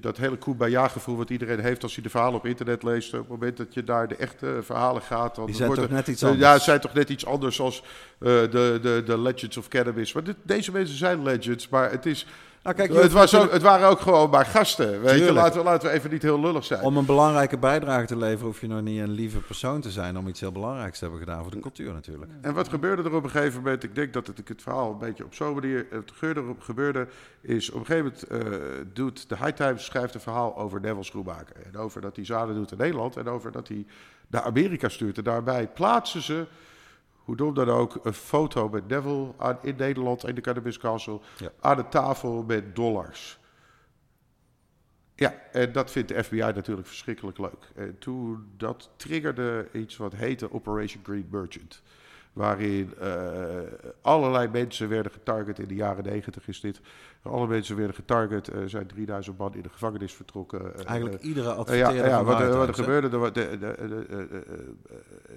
Dat hele Kumbaya-gevoel wat iedereen heeft als hij de verhalen op internet leest. Op het moment dat je daar de echte verhalen gaat. Dan Die zijn wordt toch er- net iets eh, anders. Ja, zijn toch net iets anders als eh, de, de, de Legends of Cannabis. Maar dit- deze mensen zijn legends, maar het is... Nou, kijk, het, was ook, het waren ook gewoon maar gasten. Weet je? Laten, we, laten we even niet heel lullig zijn. Om een belangrijke bijdrage te leveren hoef je nog niet een lieve persoon te zijn om iets heel belangrijks te hebben gedaan voor de cultuur natuurlijk. En wat gebeurde er op een gegeven moment? Ik denk dat het, ik het verhaal een beetje op zo'n manier. Het gebeurde, gebeurde is op een gegeven moment eh, doet de High Times schrijft een verhaal over Neville Schroebaker. En over dat hij zaden doet in Nederland en over dat hij naar Amerika stuurt. En daarbij plaatsen ze, hoe dom dan ook, een foto met Neville aan, in Nederland in de Cannabis Castle Ja. aan de tafel met dollars. Ja, en dat vindt de FBI natuurlijk verschrikkelijk leuk. En toen dat triggerde iets wat heette Operation Green Merchant. Waarin eh, allerlei mensen werden getarget in de jaren negentig is dit. Alle mensen werden getarget. Er zijn 3000 man in de gevangenis vertrokken. Eh, Eigenlijk eh, iedere eh, ja, adverteerder ja, wat, er- wat er gebeurde, wa- de, de, de, de, eh, eh,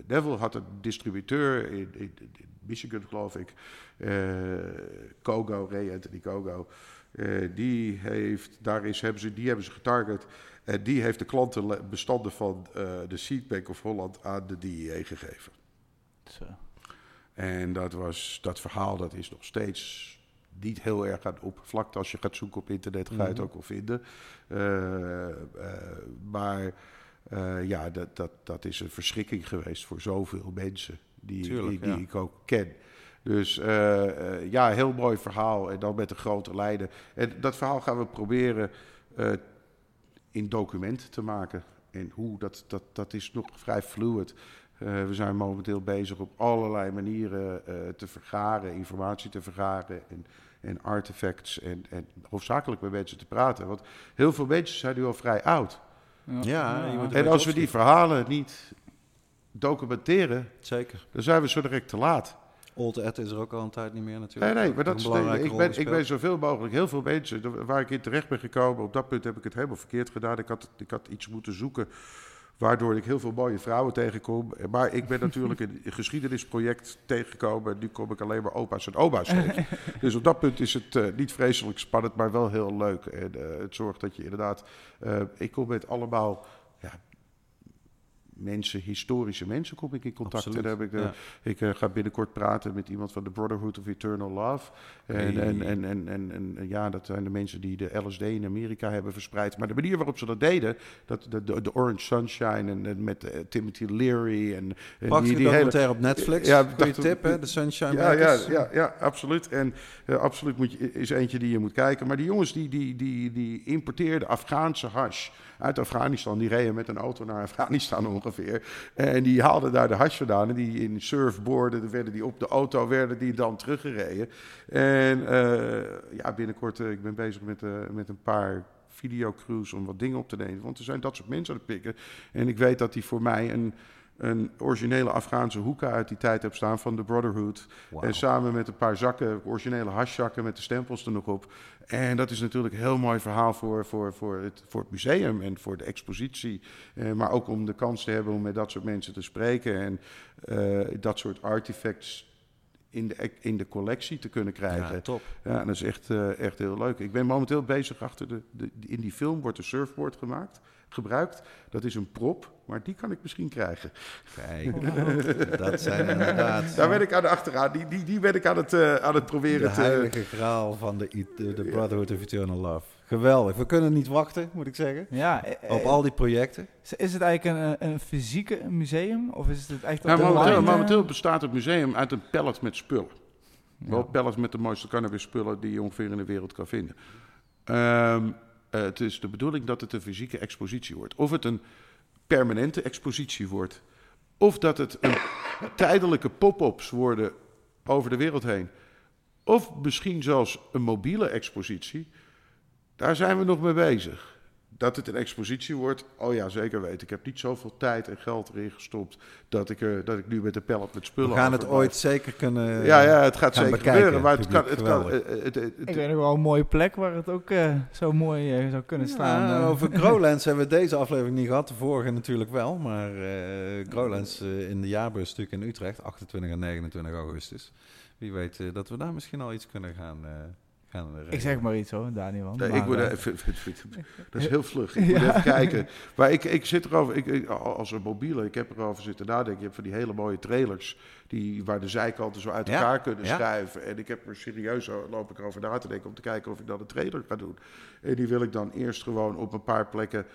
Neville had een distributeur in, in, in Michigan, geloof ik. Eh Kogo, Ray Anthony Kogo. Eh, die, heeft, daar is, hebben ze, die hebben ze getarget. En die heeft de klantenbestanden van eh, de Seedbank of Holland aan de DEA gegeven. Zo. En dat, was, dat verhaal dat is nog steeds niet heel erg aan de oppervlakte. Als je gaat zoeken op internet ga je het Mhm. ook wel vinden. Eh, eh, maar eh, ja, dat, dat, dat is een verschrikking geweest voor zoveel mensen die, Tuurlijk, die, die ja. ik ook ken. Dus eh, eh, ja, heel mooi verhaal. En dan met de grote lijnen. En dat verhaal gaan we proberen in document te maken. En hoe, dat, dat, dat is nog vrij fluid. Eh, we zijn momenteel bezig op allerlei manieren eh, te vergaren, informatie te vergaren en, en artefacts en, en hoofdzakelijk met mensen te praten. Want heel veel mensen zijn nu al vrij oud. Ja, er En als we die verhalen niet documenteren, Zeker. dan zijn we zo direct te laat. Old Ed is er ook al een tijd niet meer Nee, natuurlijk. nee, Ook maar dat een is belangrijke ik ben, ik ben zoveel mogelijk, heel veel mensen waar ik in terecht ben gekomen. Op dat punt heb ik het helemaal verkeerd gedaan. Ik had, ik had iets moeten zoeken waardoor ik heel veel mooie vrouwen tegenkom. Maar ik ben natuurlijk een geschiedenisproject tegengekomen. En nu kom ik alleen maar opa's en oma's tegen. Dus op dat punt is het eh, niet vreselijk spannend, maar wel heel leuk. En eh, het zorgt dat je inderdaad... eh, ik kom met allemaal... Ja, Mensen, historische mensen, kom ik in contact. Absoluut, En dan heb ik, eh, ik eh, ga binnenkort praten met iemand van de Brotherhood of Eternal Love. En, Hey. en, en, en, en, ja, dat zijn de mensen die de LSD in Amerika hebben verspreid. Maar de manier waarop ze dat deden, dat, de, de, de Orange Sunshine en, en met eh, Timothy Leary en, en Prachtige die, die hele... op Netflix. Ja, dacht- tip, hè? De Sunshine Ja, ja, ja, ja, absoluut. En absoluut moet je, is eentje die je moet kijken. Maar die jongens die, die, die, die importeerden Afghaanse hash uit Afghanistan. Die reden met een auto naar Afghanistan ongeveer. En die haalden daar de hash vandaan. En die in surfboarden, werden die op de auto, werden die dan teruggereden. En eh, ja, binnenkort, eh, ik ben bezig met, eh, met een paar videocrews om wat dingen op te nemen. Want er zijn dat soort mensen aan het pikken. En ik weet dat die voor mij een, een originele Afghaanse hoeka uit die tijd heb staan van de Brotherhood. En samen met een paar zakken, originele hashzakken met de stempels er nog op. En dat is natuurlijk een heel mooi verhaal voor, voor, voor, het, voor het museum en voor de expositie. Eh, maar ook om de kans te hebben om met dat soort mensen te spreken. En eh, dat soort artifacts in de, in de collectie te kunnen krijgen. Ja, top. Ja, dat is echt, eh, echt heel leuk. Ik ben momenteel bezig achter de, de. In die film wordt een surfboard gemaakt, gebruikt. Dat is een prop, maar die kan ik misschien krijgen. Kijk, dat zijn inderdaad Daar ben ik aan de achteraan. Die, die, die ben ik aan het, eh, aan het de proberen te. heilige graal van de, de, de Brotherhood of Eternal Love. Geweldig. We kunnen niet wachten, moet ik zeggen. Ja, eh, Op eh, al die projecten. Is het eigenlijk een, een fysieke museum? Of is het echt Ja, op de momenteel, eh? momenteel bestaat het museum uit een pallet met spullen. Ja. Wel pallets met de mooiste cannabis spullen die je ongeveer in de wereld kan vinden. Ehm, eh, het is de bedoeling dat het een fysieke expositie wordt. Of het een permanente expositie wordt. Of dat het een tijdelijke pop-ups worden over de wereld heen. Of misschien zelfs een mobiele expositie. Daar zijn we nog mee bezig. Dat het een expositie wordt, oh ja, zeker weten. Ik heb niet zoveel tijd en geld erin gestopt dat ik, er, dat ik nu met de pallet met spullen We gaan het ooit zeker kunnen Ja, ja, het gaat zeker bekijken, gebeuren. Maar het kan, het kan, eh, het- het- het- Ik weet nog wel een mooie plek waar het ook eh, zo mooi eh, zou kunnen staan. Ja, eh. over Growlands hebben we deze aflevering niet gehad. De vorige natuurlijk wel. Maar eh Growlands eh, in de jaarbeurs natuurlijk in Utrecht. 28 en 29 augustus. Wie weet eh, dat we daar misschien al iets kunnen gaan, eh gaan ik zeg maar iets hoor, Daniel. Nee, maar, ik moet eh, even, dat is heel vlug. Ik moet Ja. even kijken. Maar ik, ik zit erover, ik, ik, als een mobiele, ik heb erover zitten nadenken. Je hebt van die hele mooie trailers, die, waar de zijkanten zo uit Ja, elkaar kunnen ja. schuiven. En ik heb er serieus, o- loop ik erover na te denken om te kijken of ik dan een trailer ga doen. En die wil ik dan eerst gewoon op een paar plekken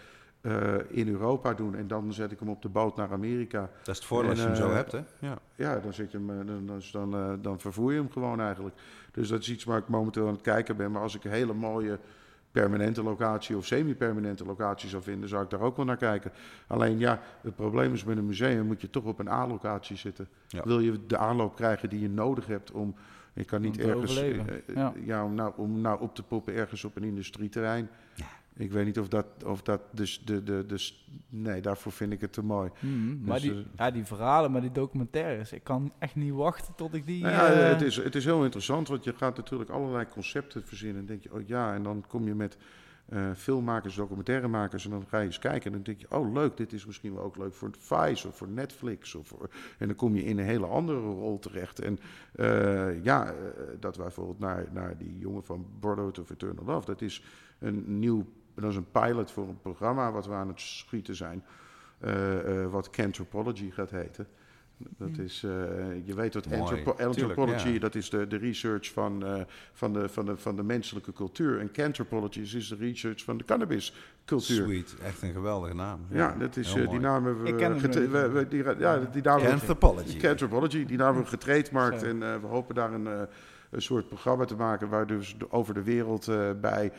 eh, in Europa doen. En dan zet ik hem op de boot naar Amerika. Dat is het voordeel als je hem zo eh, hebt, hè? Ja. Ja, dan, zet je hem, eh, dan, dan, dan, dan vervoer je hem gewoon eigenlijk. Dus dat is iets waar ik momenteel aan het kijken ben. Maar als ik een hele mooie permanente locatie of semi-permanente locatie zou vinden, zou ik daar ook wel naar kijken. Alleen ja, het probleem is met een museum moet je toch op een A-locatie zitten. Ja. Wil je de aanloop krijgen die je nodig hebt om... Je kan niet ergens... ja, om, nou, om nou op te poppen ergens op een industrieterrein. Ik weet niet of dat... Of dat dus de, de, dus, nee, daarvoor vind ik het te mooi. hmm, maar Dus, die, eh, ja, die verhalen, maar die documentaires. Ik kan echt niet wachten tot ik die... Nou ja, eh, het, is, het is heel interessant, want je gaat natuurlijk allerlei concepten verzinnen. En denk je, oh ja, en dan kom je met eh, filmmakers, documentairemakers. En dan ga je eens kijken en dan denk je, oh leuk, dit is misschien wel ook leuk voor Vice of voor Netflix. Of voor, en dan kom je in een hele andere rol terecht. En ja, dat wij bijvoorbeeld naar, naar die jongen van Bordeaux of Eternal Love, dat is een nieuw, dat is een pilot voor een programma wat we aan het schieten zijn. eh, eh, wat Cantropology gaat heten. Dat is, eh, je weet Tuurlijk, anthropology, ja. dat is de, de research van, eh, van, de, van, de, van de menselijke cultuur. En cantropology is dus de research van de cannabiscultuur. Sweet. Echt een geweldige naam. Ja, dat is, die naam hebben we, Ik ken we, we- die, ja, die naam hebben we- Anthropology. Cantropology, die naam hebben we getrademarkt. En eh, we hopen daar een, eh, een soort programma te maken waar dus over de wereld eh, bij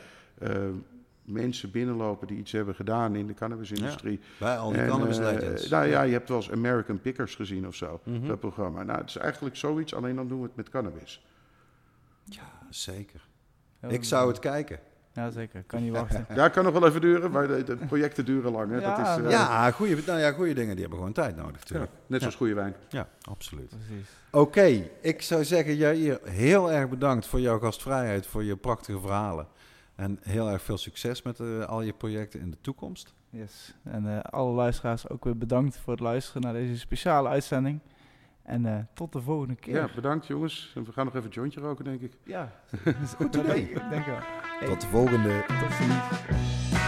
mensen binnenlopen die iets hebben gedaan in de cannabisindustrie. Bij al die En, cannabis eh, legends. nou ja, je hebt wel eens American Pickers gezien of zo, Mhm. dat programma. Nou, het is eigenlijk zoiets, alleen dan doen we het met cannabis. Ja, zeker. heel- Ik zou het kijken. Ja, zeker. Kan niet wachten. Ja, kan nog wel even duren, maar de, de projecten duren lang. Hè? Ja, dat is, eh, Ja, goede, nou ja, goede dingen die hebben gewoon tijd nodig ja, natuurlijk. net zoals goede wijn. Ja, absoluut. Precies. Oké, ik zou zeggen, Jair, heel erg bedankt voor jouw gastvrijheid, voor je prachtige verhalen. En heel erg veel succes met eh, al je projecten in de toekomst. Yes. En eh, alle luisteraars ook weer bedankt voor het luisteren naar deze speciale uitzending. En eh, tot de volgende keer. Ja, bedankt jongens. En we gaan nog even een jointje roken, denk ik. Ja. Goed Dat idee. denk ik denk wel. Hey, Tot de volgende. tot ziens.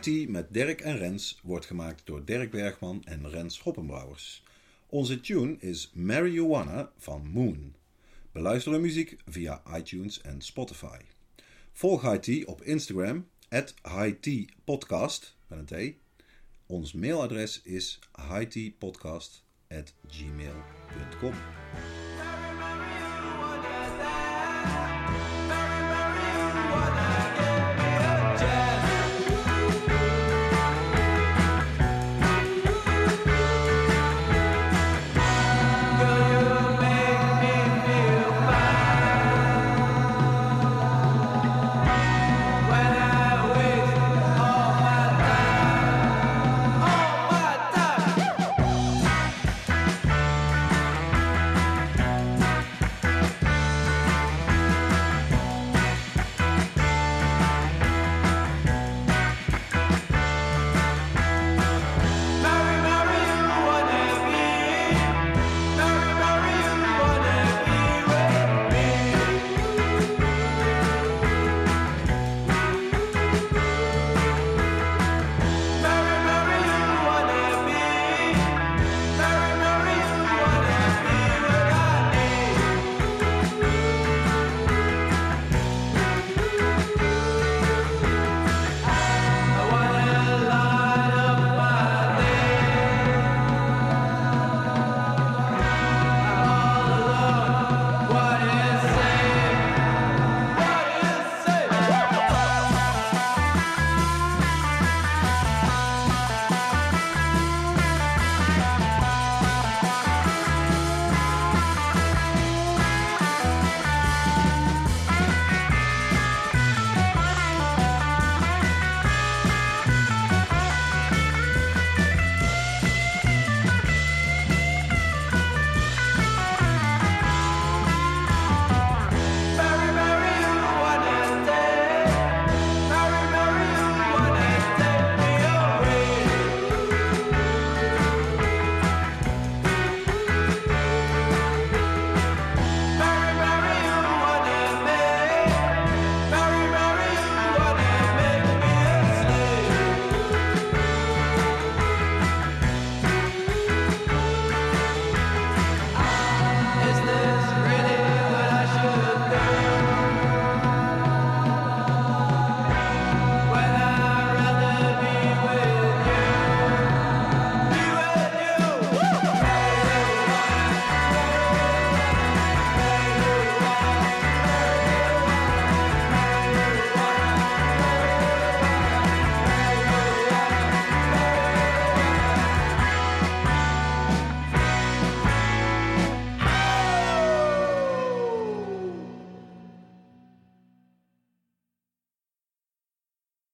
Tea met Dirk en Rens wordt gemaakt door Dirk Bergman en Rens Hoppenbrouwers. Onze tune is Wanna van Moon. Beluister de muziek via iTunes en Spotify. Volg Tea op Instagram, at High Tea Podcast, met een T. Ons mailadres is gmail.com.